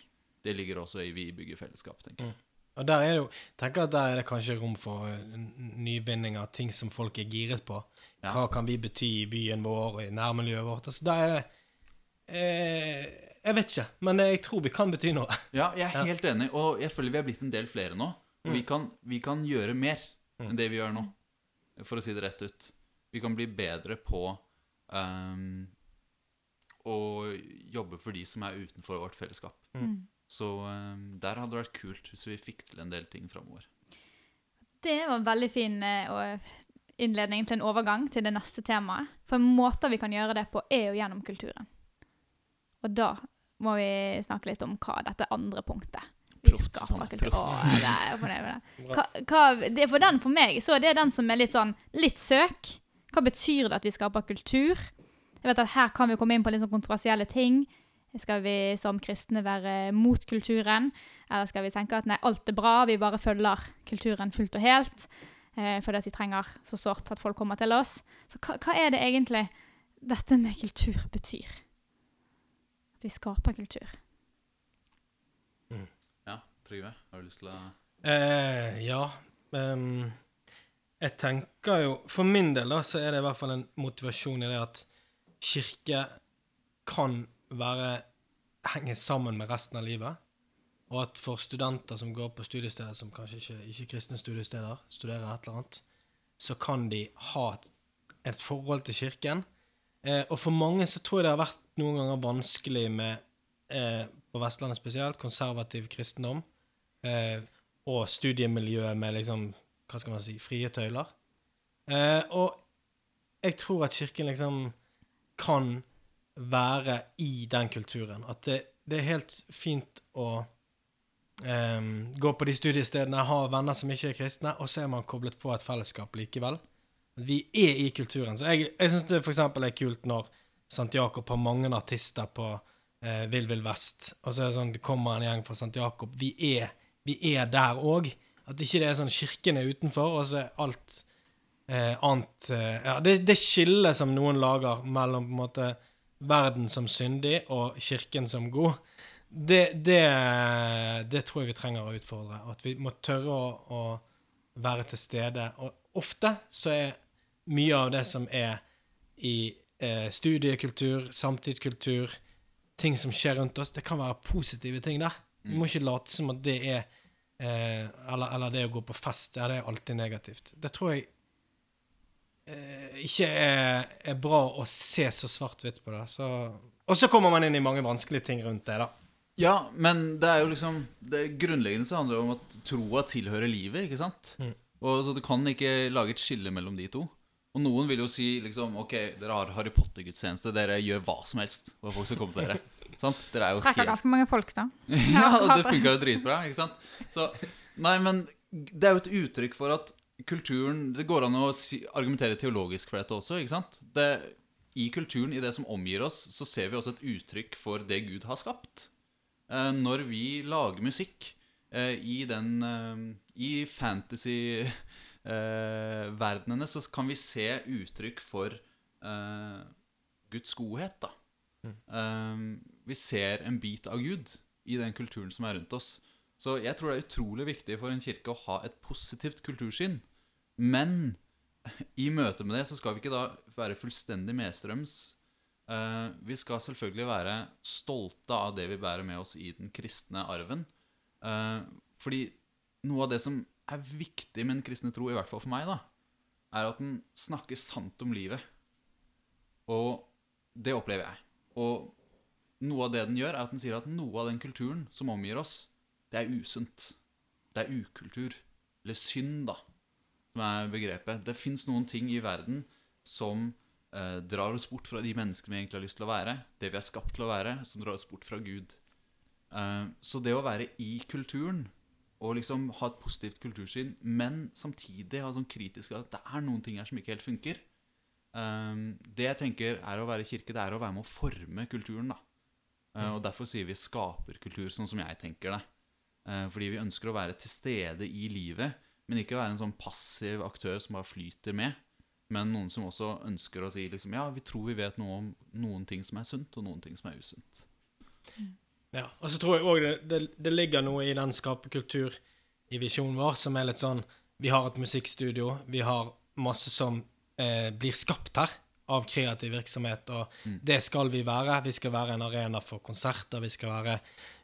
Det ligger også i vi bygger fellesskap, tenker jeg. Og der er det jo tenker at der er det kanskje rom for eh, nyvinninger, ting som folk er giret på. Ja. Hva kan vi bety i byen vår og i nærmiljøet vårt? Altså, der er det eh, Jeg vet ikke, men jeg tror vi kan bety noe. Ja, jeg er Ja. helt enig, og jeg føler vi er blitt en del flere nå. Og vi, kan, vi kan gjøre mer enn det vi gjør nå, for å si det rett ut. Vi kan bli bedre på um, å jobbe for de som er utenfor vårt fellesskap. Mm. Så um, der hadde det vært kult hvis vi fikk til en del ting framover. Det var en veldig fin eh, innledning til en overgang til det neste temaet. For måter vi kan gjøre det på, er jo gjennom kulturen. Og da må vi snakke litt om hva dette andre punktet Proft. Å, det er fornøyd det. Er for den for meg, så er det den som er litt sånn litt søk. Hva betyr det at vi skaper kultur? Jeg vet at Her kan vi komme inn på litt sånn kontroversielle ting. Skal vi som kristne være mot kulturen? Eller skal vi tenke at nei, alt er bra, vi bare følger kulturen fullt og helt? Eh, fordi at vi trenger så sårt at folk kommer til oss. Så hva, hva er det egentlig dette med kultur betyr? At vi skaper kultur. Trygve, har du lyst til å Eh, ja. Um, jeg tenker jo For min del da, så er det i hvert fall en motivasjon i det at kirke kan være henge sammen med resten av livet. Og at for studenter som går på studiesteder som kanskje ikke, ikke kristne studiesteder, studerer et eller annet, så kan de ha et, et forhold til kirken. Eh, og for mange så tror jeg det har vært noen ganger vanskelig med, eh, på Vestlandet spesielt, konservativ kristendom. Eh, og studiemiljøet med liksom, hva skal man si, frie tøyler. Eh, og jeg tror at kirken liksom kan være i den kulturen. At det, det er helt fint å eh, gå på de studiestedene, ha venner som ikke er kristne, og så er man koblet på et fellesskap likevel. Vi er i kulturen. Så jeg, jeg syns det eksempel er kult når St. Jakob har mange artister på eh, Vill Vill Vest, og så er det sånn, det kommer en gjeng fra St. Jakob. Vi er, vi er der òg. At ikke det er sånn kirken er utenfor, og så er alt eh, annet eh, Ja, det, det skillet som noen lager mellom på en måte verden som syndig og kirken som god, det, det, det tror jeg vi trenger å utfordre. At vi må tørre å, å være til stede. Og ofte så er mye av det som er i eh, studiekultur, samtidskultur, ting som skjer rundt oss, det kan være positive ting der. Vi må ikke late som at det er eh, eller, eller det å gå på fest, ja, det er alltid negativt. Det tror jeg eh, ikke er, er bra å se så svart-hvitt på det. Så, og så kommer man inn i mange vanskelige ting rundt det, da. Ja, men det er jo liksom Det grunnleggende så handler det om at troa tilhører livet, ikke sant? Mm. Og så Du kan ikke lage et skille mellom de to. Og noen vil jo si liksom Ok, dere har Harry Potter-gudstjeneste. Dere gjør hva som helst for folk skal komme til dere. sant? Dere er jo Trekker helt ganske mange folk, da. Ja, det funka jo dritbra, ikke sant? Så, nei, men det er jo et uttrykk for at kulturen Det går an å si, argumentere teologisk for dette også, ikke sant? Det, I kulturen, i det som omgir oss, så ser vi også et uttrykk for det Gud har skapt. Eh, når vi lager musikk eh, i den eh, I fantasy-verdenene, så kan vi se uttrykk for eh, Guds godhet, da. Eh, vi ser en bit av Gud i den kulturen som er rundt oss. Så jeg tror det er utrolig viktig for en kirke å ha et positivt kultursyn. Men i møte med det så skal vi ikke da være fullstendig medstrøms. Eh, vi skal selvfølgelig være stolte av det vi bærer med oss i den kristne arven. Eh, fordi noe av det som er viktig med den kristne tro, i hvert fall for meg, da, er at den snakker sant om livet. Og det opplever jeg. Og noe av det den gjør, er at den sier at noe av den kulturen som omgir oss, det er usunt. Det er ukultur. Eller synd, da, som er begrepet. Det fins noen ting i verden som eh, drar oss bort fra de menneskene vi egentlig har lyst til å være. Det vi er skapt til å være, som drar oss bort fra Gud. Eh, så det å være i kulturen og liksom ha et positivt kultursyn, men samtidig ha sånn kritisk at det er noen ting her som ikke helt funker. Eh, det jeg tenker er å være kirke, det er å være med å forme kulturen. da. Eh, og Derfor sier vi skaperkultur, sånn som jeg tenker det. Eh, fordi vi ønsker å være til stede i livet, men ikke være en sånn passiv aktør som bare flyter med. Men noen som også ønsker å si liksom, ja, vi tror vi vet noe om noen ting som er sunt, og noen ting som er usunt. Ja, og så tror jeg òg det, det, det ligger noe i den skaperkultur i visjonen vår som er litt sånn Vi har et musikkstudio, vi har masse som eh, blir skapt her av kreativ virksomhet, og Mm. det skal vi være. Vi skal være en arena for konserter, vi skal være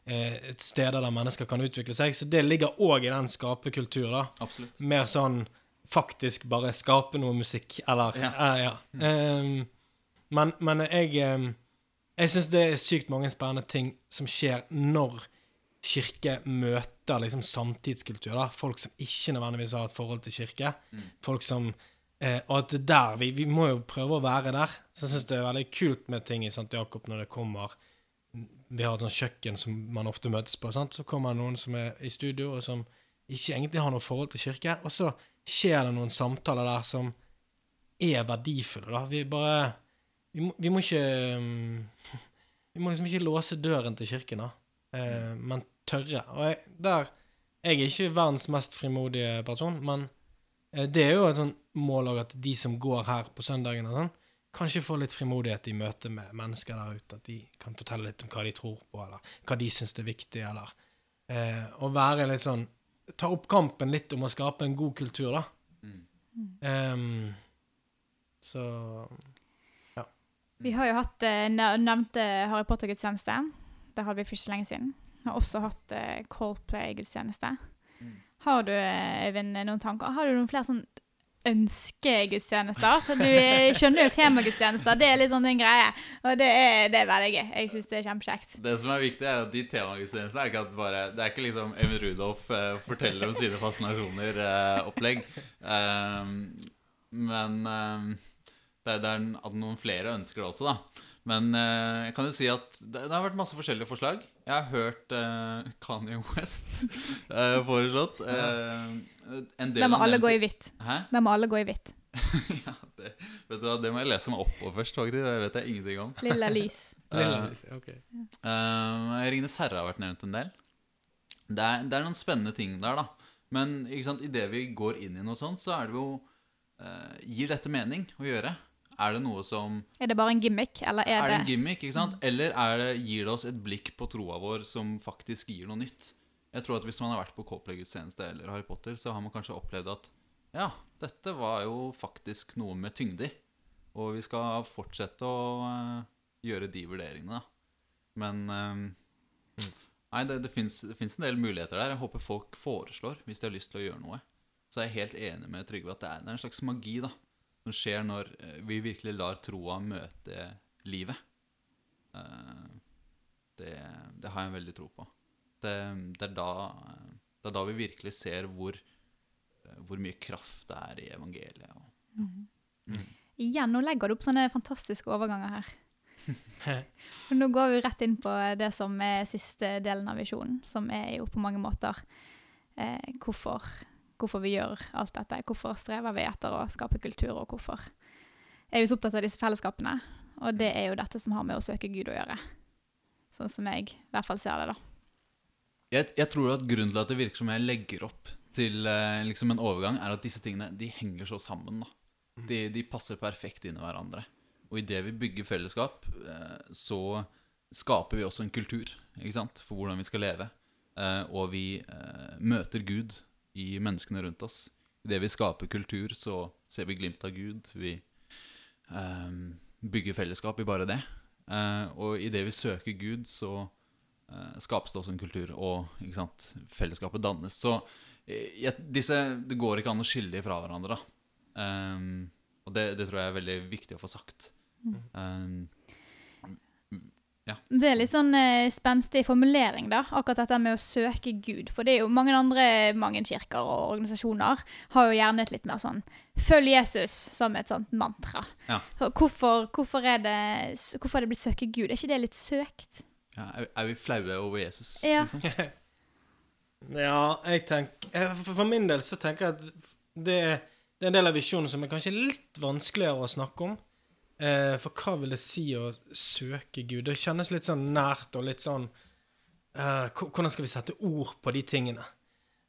eh, sted der mennesker kan utvikle seg. Så det ligger òg i den skaperkultur, da. Absolutt. Mer sånn faktisk bare skape noe musikk, eller Ja. eh, ja. Ehm, men, men jeg um, Jeg syns det er sykt mange spennende ting som skjer når kirke møter liksom samtidskultur. da, Folk som ikke nødvendigvis har et forhold til kirke. Mm. Folk som eh, Og at det der vi, vi må jo prøve å være der. Så jeg syns det er veldig kult med ting i St. Jakob når det kommer Vi har et sånt kjøkken som man ofte møtes på. Sant? Så kommer noen som er i studio, og som ikke egentlig har noe forhold til kirke. Og så skjer det noen samtaler der som er verdifulle, da. Vi bare Vi må, vi må ikke Vi må liksom ikke låse døren til kirken, da. Eh, men tørre. Og jeg, der Jeg er ikke verdens mest frimodige person, men det er jo et sånn mål òg at de som går her på søndagen og sånn, kanskje får litt frimodighet i møte med mennesker der ute. At de kan fortelle litt om hva de tror på, eller hva de syns er viktig, eller eh, Å være litt sånn Ta opp kampen litt om å skape en god kultur, da. Mm. Um, så Vi har jo hatt eh, nevnte Harry Potter-gudstjeneste. Det hadde vi for ikke lenge siden. Vi har også hatt eh, Coldplay-gudstjeneste. Har du, eh, Øyvind, noen tanker? Har du noen flere sånn ønskegudstjenester? Du eh, skjønner jo temagudstjenester. Det er litt sånn en greie. Og det er, det er veldig gøy. Jeg syns det er kjempekjekt. Det som er viktig, er at de temagudstjenestene er ikke at bare Det er ikke liksom Emil Rudolf eh, forteller om sine fascinasjoner-opplegg. Ehm, men det, er- det er at noen flere ønsker det også, da. Men eh, jeg kan jo si at det, det har vært masse forskjellige forslag. Jeg har hørt eh, Kanye West eh, foreslått. Eh, en del Da må av alle dem- gå i hvitt. Da må alle gå i hvitt. ja, det, vet du, det må jeg lese meg opp på først, faktisk. Det vet jeg ingenting om. Lilla lys. Eh, ok. Uh, Ringenes herre har vært nevnt en del. Det er, det er noen spennende ting der, da. Men ikke sant, idet vi går inn i noe sånt, så er det jo eh, Gir dette mening å gjøre? Er det noe som Er det bare en gimmick, eller er, Er det en gimmick, ikke sant? Eller er det, gir det oss et blikk på troa vår som faktisk gir noe nytt? Jeg tror at Hvis man har vært på Coldplay-gudstjeneste eller Harry Potter, så har man kanskje opplevd at ja, dette var jo faktisk noe med tyngde i. Og vi skal fortsette å eh, gjøre de vurderingene, da. Men eh, Nei, det, det fins en del muligheter der. Jeg håper folk foreslår hvis de har lyst til å gjøre noe. Så jeg er helt enig med Trygve at det er, det er en slags magi da som skjer når eh, vi virkelig lar troa møte livet. Eh, det, det har jeg en veldig tro på. Det, det, er da, det er da vi virkelig ser hvor, hvor mye kraft det er i evangeliet. Og, Igjen, nå legger du opp sånne fantastiske overganger her. Og nå går vi rett inn på det som er siste delen av visjonen, som er jo på mange måter eh, hvorfor, hvorfor vi gjør alt dette. Hvorfor strever vi etter å skape kultur, og hvorfor er vi så opptatt av disse fellesskapene. Og det er jo dette som har med å søke Gud å gjøre. Sånn som jeg i hvert fall ser det, da. Jeg, jeg tror at grunnen til at det virker som jeg legger opp til eh, liksom en overgang, er at disse tingene de henger så sammen. da. De, de passer perfekt inn i hverandre. Og idet vi bygger fellesskap, eh, så skaper vi også en kultur ikke sant? for hvordan vi skal leve. Eh, og vi eh, møter Gud i menneskene rundt oss. Idet vi skaper kultur, så ser vi glimt av Gud. Vi eh, bygger fellesskap i bare det. Eh, og idet vi søker Gud, så eh, skapes det også en kultur, og sant? fellesskapet dannes. Så eh, disse, det går ikke an å skille dem fra hverandre. da. Um, og det, det tror jeg er veldig viktig å få sagt. Um, Det er litt sånn eh, spenstig formulering, da, akkurat dette med å søke Gud. For det er jo mange andre mange kirker og organisasjoner har jo gjerne et litt mer sånn 'følg Jesus' som et sånt mantra. Ja. Hvorfor, hvorfor, er det, hvorfor er det blitt søke Gud? Er ikke det litt søkt? ja, er, vi flaue over Jesus? Ja. Liksom? Ja, jeg tenker eh, For for min del så tenker jeg at det, er- det er en del av visjonen som er kanskje litt vanskeligere å snakke om. Eh, for hva vil det si å søke Gud? Det kjennes litt sånn nært og litt sånn eh, Hvordan skal vi sette ord på de tingene?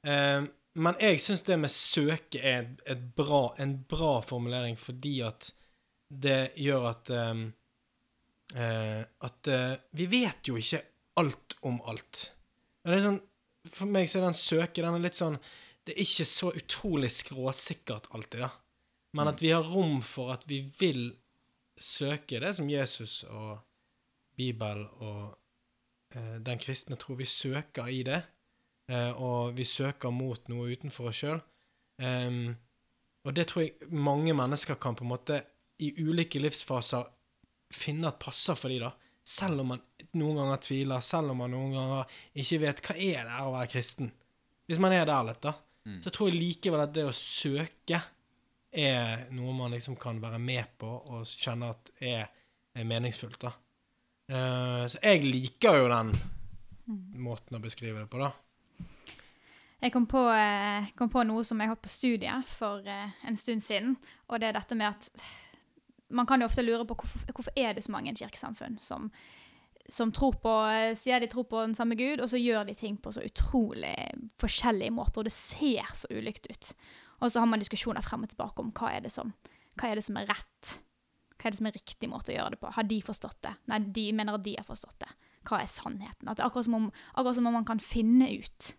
Eh, men jeg syns det med søke er et, et bra, en bra formulering fordi at det gjør at eh, eh, At eh, vi vet jo ikke alt om alt. Og det er sånn for meg så er den søke den er litt sånn Det er ikke så utrolig skråsikkert alltid, da. Men at vi har rom for at vi vil søke det som Jesus og Bibelen og eh, den kristne tror vi søker i det. Eh, og vi søker mot noe utenfor oss sjøl. og det tror jeg mange mennesker kan på en måte i ulike livsfaser finne at passer for de da. Selv om man noen ganger tviler, selv om man noen ganger ikke vet hva er det å være kristen. Hvis man er der litt, da, Mm. så tror jeg likevel at det å søke er noe man liksom kan være med på og kjenne at er, er meningsfullt, da. Uh, så jeg liker jo den måten å beskrive det på, da. Jeg kom på, eh, kom på noe som jeg har hatt på studiet for eh, en stund siden. Og det er dette med at man kan jo ofte lure på hvorfor, hvorfor er det så mange kirkesamfunn som, som tror på, sier de tror på den samme Gud, og så gjør de ting på så utrolig forskjellige måter, og det ser så ulikt ut. Og så har man diskusjoner frem og tilbake om hva er det som, hva er, det som er rett. Hva er det som er riktig måte å gjøre det på? Har de forstått det? Nei, de mener at de har forstått det. Hva er sannheten? At akkurat som om, akkurat som om man kan finne ut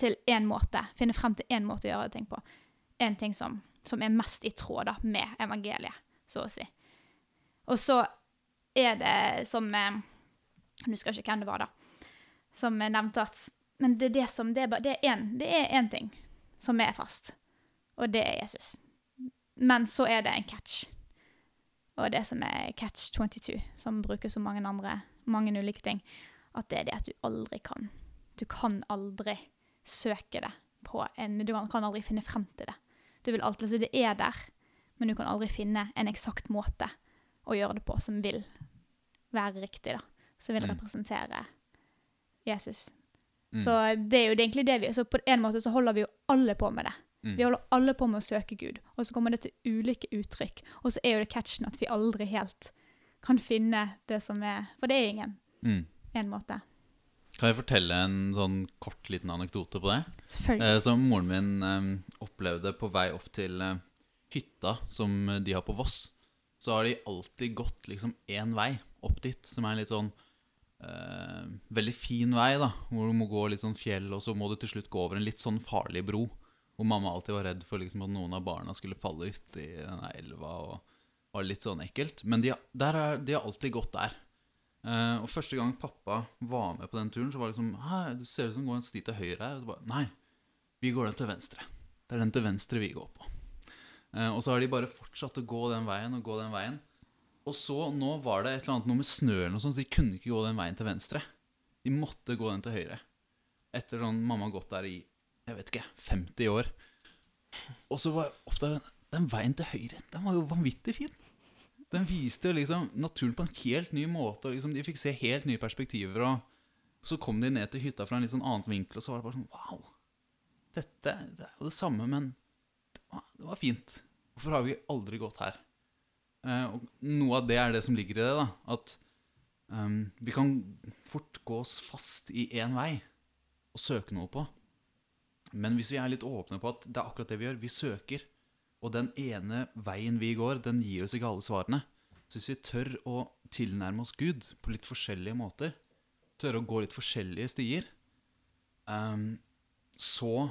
til én måte, finne frem til én måte å gjøre ting på. En ting som, som er mest i tråd da, med evangeliet, så å si. Og så er det som eh, Jeg husker ikke hvem det var, da. Som nevnte at Men det er det Det ting som er fast, og det er Jesus. Men så er det en catch. Og det som er catch 22, som brukes som mange andre, mange ulike ting, at det er det at du aldri kan. Du kan aldri søke det på en Du kan- kan aldri finne frem til det. Du vil alltid si det er der, men du kan aldri finne en eksakt måte å gjøre det på som vil være riktig, da. Som vil Mm. representere Jesus. Mm. Så det er jo egentlig det vi Så på en måte så holder vi jo alle på med det. Mm. Vi holder alle på med å søke Gud, og så kommer det til ulike uttrykk. Og så er jo det catchen at vi aldri helt kan finne det som er For det er ingen Mm. En måte. Kan jeg fortelle en sånn kort liten anekdote på det? Selvfølgelig. Eh, som moren min eh, opplevde på vei opp til eh, hytta som de har på Voss. Så har de alltid gått liksom én vei opp dit, som er litt sånn eh, veldig fin vei, da. Hvor du må gå litt sånn fjell, og så må du til slutt gå over en litt sånn farlig bro. Hvor mamma alltid var redd for liksom at noen av barna skulle falle uti denne elva. og var litt sånn ekkelt. Men de, er, de har alltid gått der. Eh, og første gang pappa var med på den turen, så var det liksom Hæ, du ser ut som du går en sti til høyre her. Og så bare Nei, vi går den til venstre. Det er den til venstre vi går på. Eh, og så har de bare fortsatt å gå den veien og gå den veien. Og så nå var det et eller annet noe med snø eller noe sånt, så de kunne ikke gå den veien til venstre. De måtte gå den til høyre. Etter sånn mamma har gått der i jeg vet ikke, 50 år. Og så var jeg oppdaget den veien til høyre, den var jo vanvittig fin. Den viste jo liksom naturen på en helt ny måte. Og liksom de fikk se helt nye perspektiver. Og så kom de ned til hytta fra en litt sånn annen vinkel, og så var det bare sånn Wow! Dette det er jo det samme, men det var, det var fint. Hvorfor har vi aldri gått her? Eh, og noe av det er det som ligger i det. da At um, vi kan fort gå oss fast i én vei og søke noe på. Men hvis vi er litt åpne på at det er akkurat det vi gjør, vi søker, og den ene veien vi går, den gir oss ikke alle svarene. Så hvis vi tør å tilnærme oss Gud på litt forskjellige måter, tørre å gå litt forskjellige stier, um, så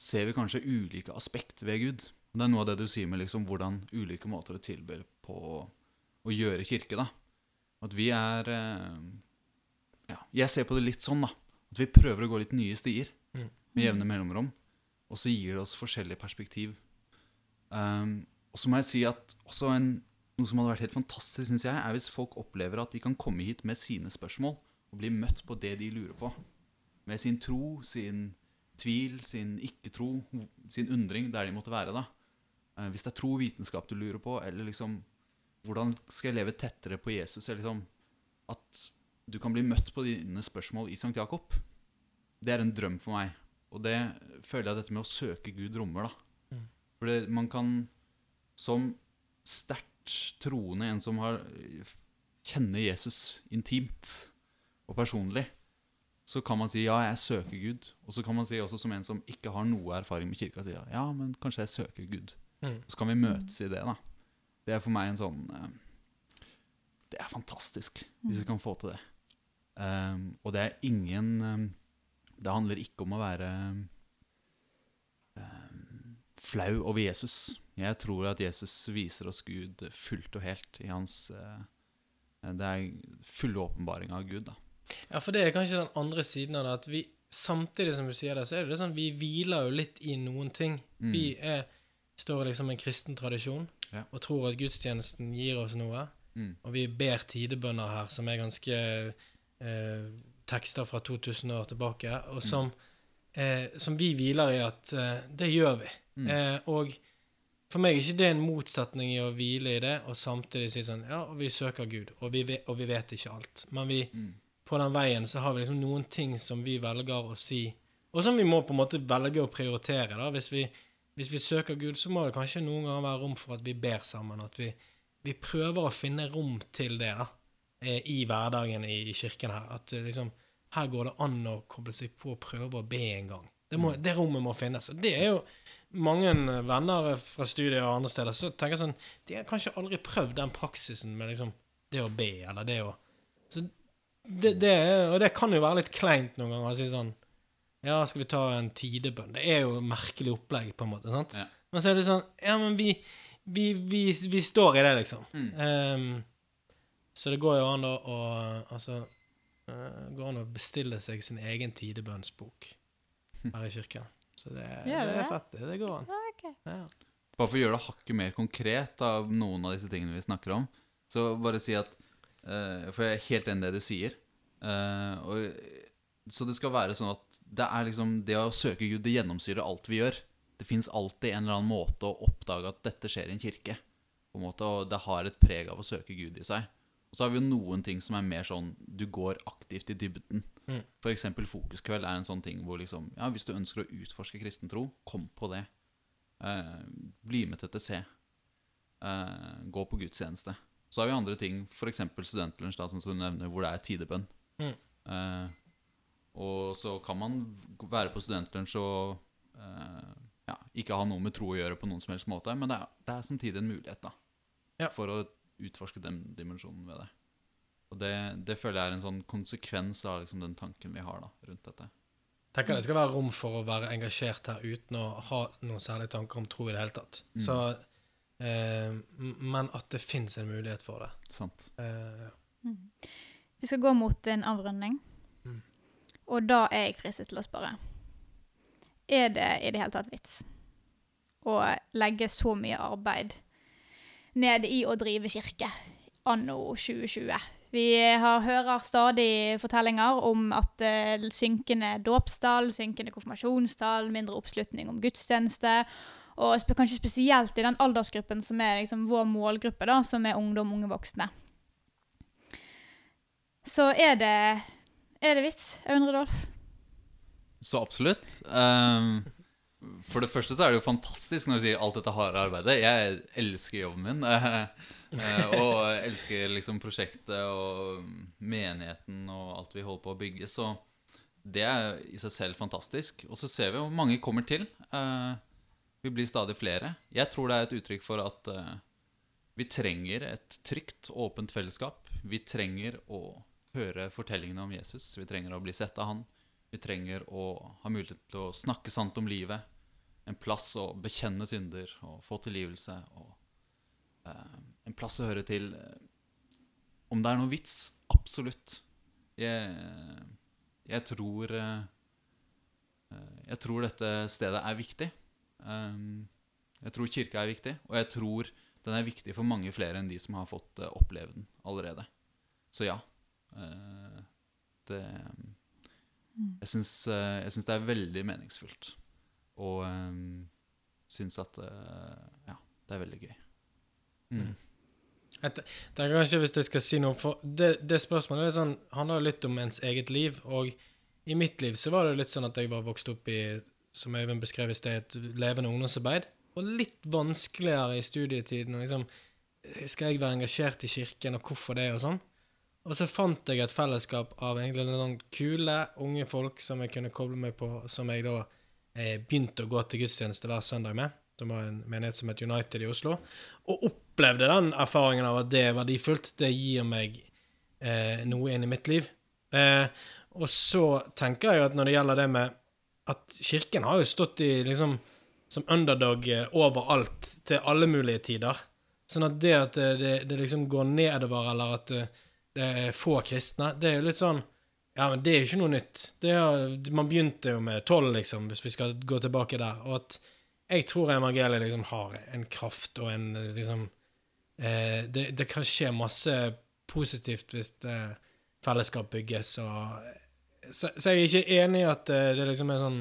ser vi kanskje ulike aspekt ved Gud. Og det er noe av det du sier med liksom hvordan ulike måter å tilby på å gjøre kirke. da. At vi er eh, Ja, jeg ser på det litt sånn, da. At vi prøver å gå litt nye stier Mm. med jevne mellomrom. Og så gir det oss forskjellig perspektiv. Um, og så må jeg si at også en, noe som hadde vært helt fantastisk, synes jeg, er hvis folk opplever at de kan komme hit med sine spørsmål og bli møtt på det de lurer på. Med sin tro, sin tvil, sin ikke-tro, sin undring, der de måtte være. da. Eh, hvis det er tro og vitenskap du lurer på, eller liksom Hvordan skal jeg leve tettere på Jesus? Eller liksom At du kan bli møtt på dine spørsmål i St. Jakob. Det er en drøm for meg. Og det føler jeg dette med å søke Gud rommer. da. Mm. For man kan som sterkt troende, en som har kjenner Jesus intimt og personlig, så kan man si ja, jeg søker Gud. Og så kan man si også som en som ikke har noe erfaring med kirka, si ja, men kanskje jeg søker Gud. Mm. Så kan vi møtes i det, da. Det er for meg en sånn eh, Det er fantastisk, hvis vi kan få til det. Um, og det er ingen um, Det handler ikke om å være um, flau over Jesus. Jeg tror at Jesus viser oss Gud fullt og helt i hans uh, Det er full åpenbaring av Gud, da. Ja, for det er kanskje den andre siden av det, at vi samtidig som du sier det, så er det sånn vi hviler jo litt i noen ting. Mm. Vi er, står liksom en kristen tradisjon Ja. og tror at gudstjenesten gir oss noe. Mm. Og vi ber tidebønner her, som er ganske eh, tekster fra 2000 år tilbake, og som, eh, som vi hviler i at eh, det gjør vi. Mm. Eh, og for meg er ikke det en motsetning i å hvile i det, og samtidig si sånn Ja, vi søker Gud, og vi vet, og vi vet ikke alt. Men vi, Mm. på den veien så har vi liksom noen ting som vi velger å si, og som vi må på en måte velge å prioritere. da. Hvis vi, hvis vi søker Gud, så må det kanskje noen ganger være rom for at vi ber sammen. At vi, vi prøver å finne rom til det da, eh, i hverdagen i, kirken her. At eh, liksom, her går det an å koble seg på og prøve å be en gang. Det, må, det rommet må finnes. Og det er jo mange venner fra studiet og andre steder så tenker sånn De har kanskje aldri prøvd den praksisen med liksom det å be, eller det å så det, det, Og det kan jo være litt kleint noen ganger å si sånn Ja, skal vi ta en tidebønn? Det er jo merkelig opplegg, på en måte. sant? Ja. Men så er det sånn Ja, men vi, vi, vi, vi står i det, liksom. Mm. Um, så det går jo an å, å Altså uh, går an å bestille seg sin egen tidebønnsbok her i kirken. Så det, det det er fett. Det, det går an. Ja, okay. Ja. Bare for å gjøre det hakket mer konkret av noen av disse tingene vi snakker om, så bare si at uh, For jeg er helt enig i det du sier. Uh, og, så det skal være sånn at det er liksom det å søke Gud, det gjennomsyrer alt vi gjør. Det fins alltid en eller annen måte å oppdage at dette skjer i en kirke. På en måte, Og det har et preg av å søke Gud i seg. Og så har vi jo noen ting som er mer sånn du går aktivt i dybden. Mm. Eksempel Fokuskveld er en sånn ting hvor liksom Ja, hvis du ønsker å utforske kristen tro, kom på det. Eh, bli med til TTC. Eh, gå på gudstjeneste. Så har vi andre ting, f.eks. studentlunsj, da, som du nevner, hvor det er tidebønn. Mm. Eh, og så kan man være på studentlunsj og eh, ja, ikke ha noe med tro å gjøre på noen som helst måte, men det er, det er samtidig en mulighet da, Ja. for å utforske den dimensjonen ved det. Og det, det føler jeg er en sånn konsekvens av liksom, den tanken vi har da, rundt dette. tenker det skal være rom for å være engasjert her uten å ha noen særlige tanker om tro i det hele tatt. Mm. Så, eh, men at det fins en mulighet for det. Sant? Eh, Mhm. Vi skal gå mot en avrunding. Og da er jeg fristet til å spørre Er det i det hele tatt vits å legge så mye arbeid ned i å drive kirke anno 2020. Vi har, hører stadig fortellinger om at uh, synkende dåpstall, synkende konfirmasjonstall, mindre oppslutning om gudstjeneste. Og sp kanskje spesielt i den aldersgruppen som er liksom vår målgruppe, da, som er ungdom, unge voksne. Så er det, er det vits, Aune Rudolf? Så absolutt. Um, for det første så er det jo fantastisk når du sier alt dette harde arbeidet. Jeg elsker jobben min. eh, og elsker liksom prosjektet og menigheten og alt vi holder på å bygge. Så det er i seg selv fantastisk. Og så ser vi hvor mange kommer til. Eh, vi blir stadig flere. Jeg tror det er et uttrykk for at eh, vi trenger et trygt, åpent fellesskap. Vi trenger å høre fortellingene om Jesus. Vi trenger å bli sett av han. Vi trenger å ha mulighet til å snakke sant om livet. En plass å bekjenne synder og få tilgivelse. Og eh, en plass å høre til. eh, Om det er noe vits? Absolutt. Jeg, jeg tror eh, eh, Jeg tror dette stedet er viktig. Jeg tror kirka er viktig, og jeg tror den er viktig for mange flere enn de som har fått oppleve den allerede. Så ja. Eh, det Jeg syns, eh, jeg syns det er veldig meningsfullt. Og um, syns at eh, Ja, det er veldig gøy. Mm. Det er kanskje hvis jeg skal si noe For det, det spørsmålet er sånn, handler jo litt om ens eget liv. Og i mitt liv så var det litt sånn at jeg var vokst opp i, som Øyvind beskrev i sted, et levende ungdomsarbeid. Og litt vanskeligere i studietiden. Liksom, skal jeg være engasjert i kirken, og hvorfor det, og sånn. Og så fant jeg et fellesskap av egentlig noen sånn kule, unge folk som jeg kunne koble meg på, som jeg da eh, begynte å gå til gudstjeneste hver søndag med. Det var en menighet som het United i Oslo. Og opplevde den erfaringen av at det er verdifullt. Det gir meg eh, noe inn i mitt liv. Eh, og så tenker jeg at når det gjelder det med at kirken har jo stått i liksom som underdog eh, overalt til alle mulige tider. Sånn at det at det, det, det liksom går nedover, eller at det, er få kristne, det er jo litt sånn Ja, men det er jo ikke noe nytt. Er, man begynte jo med tolv, liksom, hvis vi skal gå tilbake der. Og at jeg tror evangeliet liksom har en kraft og en liksom eh, det, det kan skje masse positivt hvis eh, fellesskap bygges og så, så jeg er ikke enig i at eh, det liksom er sånn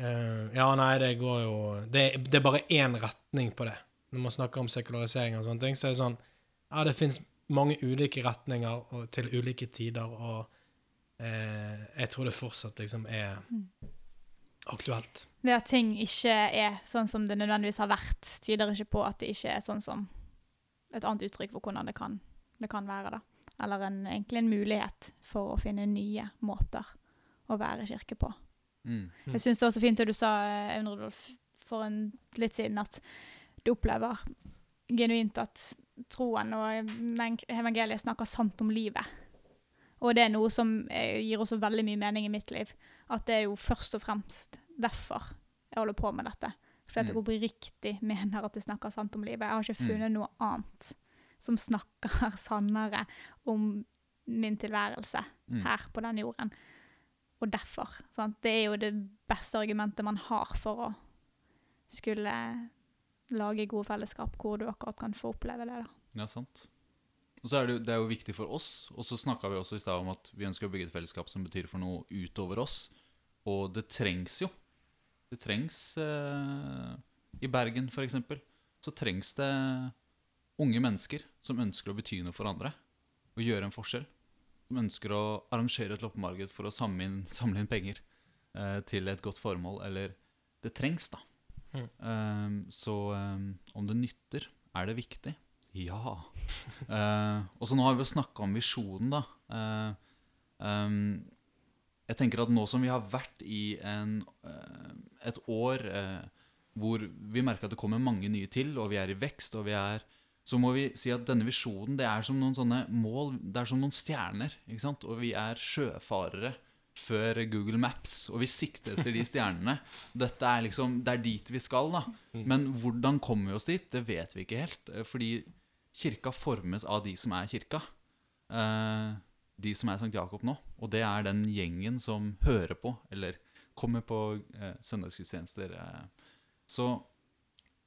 eh, Ja, nei, det går jo det, det er bare én retning på det. Når man snakker om sekularisering og sånne ting, så er det sånn Ja, det fins mange ulike retninger og, til ulike tider, og eh, jeg tror det fortsatt liksom er aktuelt. Det at ting ikke er sånn som det nødvendigvis har vært, tyder ikke på at det ikke er sånn som et annet uttrykk for hvordan det kan, det kan være. da. Eller en, egentlig en mulighet for å finne nye måter å være kirke på. Mm. Mm. Jeg syns det var så fint det du sa, eh, Rudolf, for en litt siden, at du opplever genuint at troen og evangeliet snakker sant om livet. Og det er noe som eh, gir også veldig mye mening i mitt liv. At det er jo først og fremst derfor jeg holder på med dette. Fordi at jeg Mm. oppriktig mener at det snakker sant om livet. Jeg har ikke Mm. funnet noe annet som snakker sannere om min tilværelse Mm. her på den jorden. Og derfor. Sant? Det er jo det beste argumentet man har for å skulle lage gode fellesskap hvor du akkurat kan få oppleve det. da. Ja, sant. Og så er det, jo, det er jo viktig for oss. Og så snakka vi også i stad om at vi ønsker å bygge et fellesskap som betyr for noe utover oss. Og det trengs jo. Det trengs eh, I Bergen, eksempel, så trengs det unge mennesker som ønsker å bety noe for andre. Og gjøre en forskjell. Som ønsker å arrangere et loppemarked for å samle inn, samle inn penger eh, til et godt formål. Eller Det trengs, da. Mm. Um, så um, om det nytter, er det viktig? Ja. uh, og så nå har vi jo snakka om visjonen, da. Uh, um, jeg tenker at nå som vi har vært i en, uh, et år eh, hvor vi merker at det kommer mange nye til, og vi er i vekst, og vi er så må vi si at denne visjonen det er som noen sånne mål, det er som noen stjerner. ikke sant? Og vi er sjøfarere før Google Maps, og vi sikter etter de stjernene. Dette er liksom, Det er dit vi skal, da. Men hvordan kommer vi oss dit, det vet vi ikke helt. eh, Fordi kirka formes av de som er kirka. Eh, de som er Sankt Jakob nå. Og det er den gjengen som hører på, eller kommer på eh, søndagsgudstjenester. Så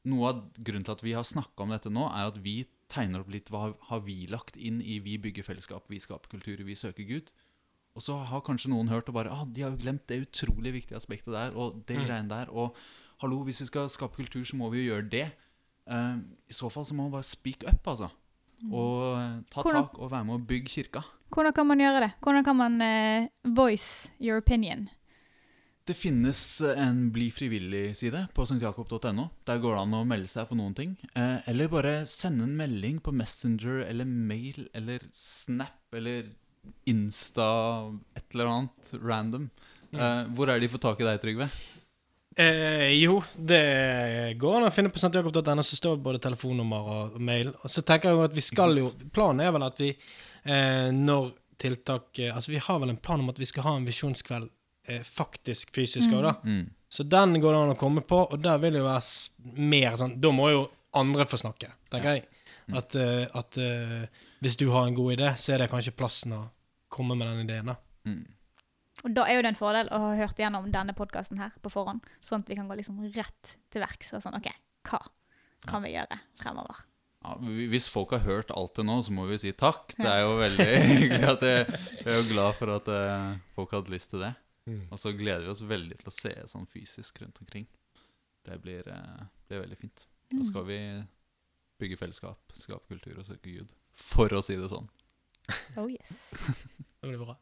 noe av grunnen til at vi har snakka om dette nå, er at vi tegner opp litt hva har vi lagt inn i vi bygger fellesskap, vi skaper kultur, vi søker Gud. Og så har kanskje noen hørt og bare ah, de har jo glemt det utrolig viktige aspektet der, og det Mm. greiene der. Og hallo, hvis vi skal skape kultur, så må vi jo gjøre det. Uh, I så fall så må man bare speak up, altså. Og uh, ta Hvordan- tak og være med å bygge kirka. Hvordan kan man gjøre det? Hvordan kan man uh, voice your opinion? Det finnes en Bli frivillig-side på stjakob.no. Der går det an å melde seg på noen ting. Eh, eller bare sende en melding på Messenger eller mail eller Snap eller Insta et eller annet random. Eh, hvor er de får tak i deg, Trygve? Eh, jo, det går an å finne på stjakob.no, så står både telefonnummer og mail. Og så tenker jeg jo at vi skal jo Planen er vel at vi, eh, når tiltak eh, Altså, vi har vel en plan om at vi skal ha en visjonskveld eh, faktisk fysisk òg, da. Mm. Så den går det an å komme på, og der vil det jo være mer sånn Da må jo andre få snakke, tenker jeg. Mm. At, at hvis du har en god idé, så er det kanskje plassen å komme med den ideen, da. Mm. Og da er jo det en fordel å ha hørt gjennom denne podkasten her på forhånd, sånn at vi kan gå liksom rett til verks og sånn OK, hva kan vi gjøre fremover? Ja, hvis folk har hørt alt det nå, så må vi si takk. Det er jo veldig hyggelig at jeg, jeg er jo glad for at eh, folk hadde lyst til det. Og så gleder vi oss veldig til å se sånn fysisk rundt omkring. Det blir, eh, blir veldig fint. Da Mm. skal vi bygge fellesskap, skape kultur og søke Gud. For å si det sånn. Oh yes. Det blir bra.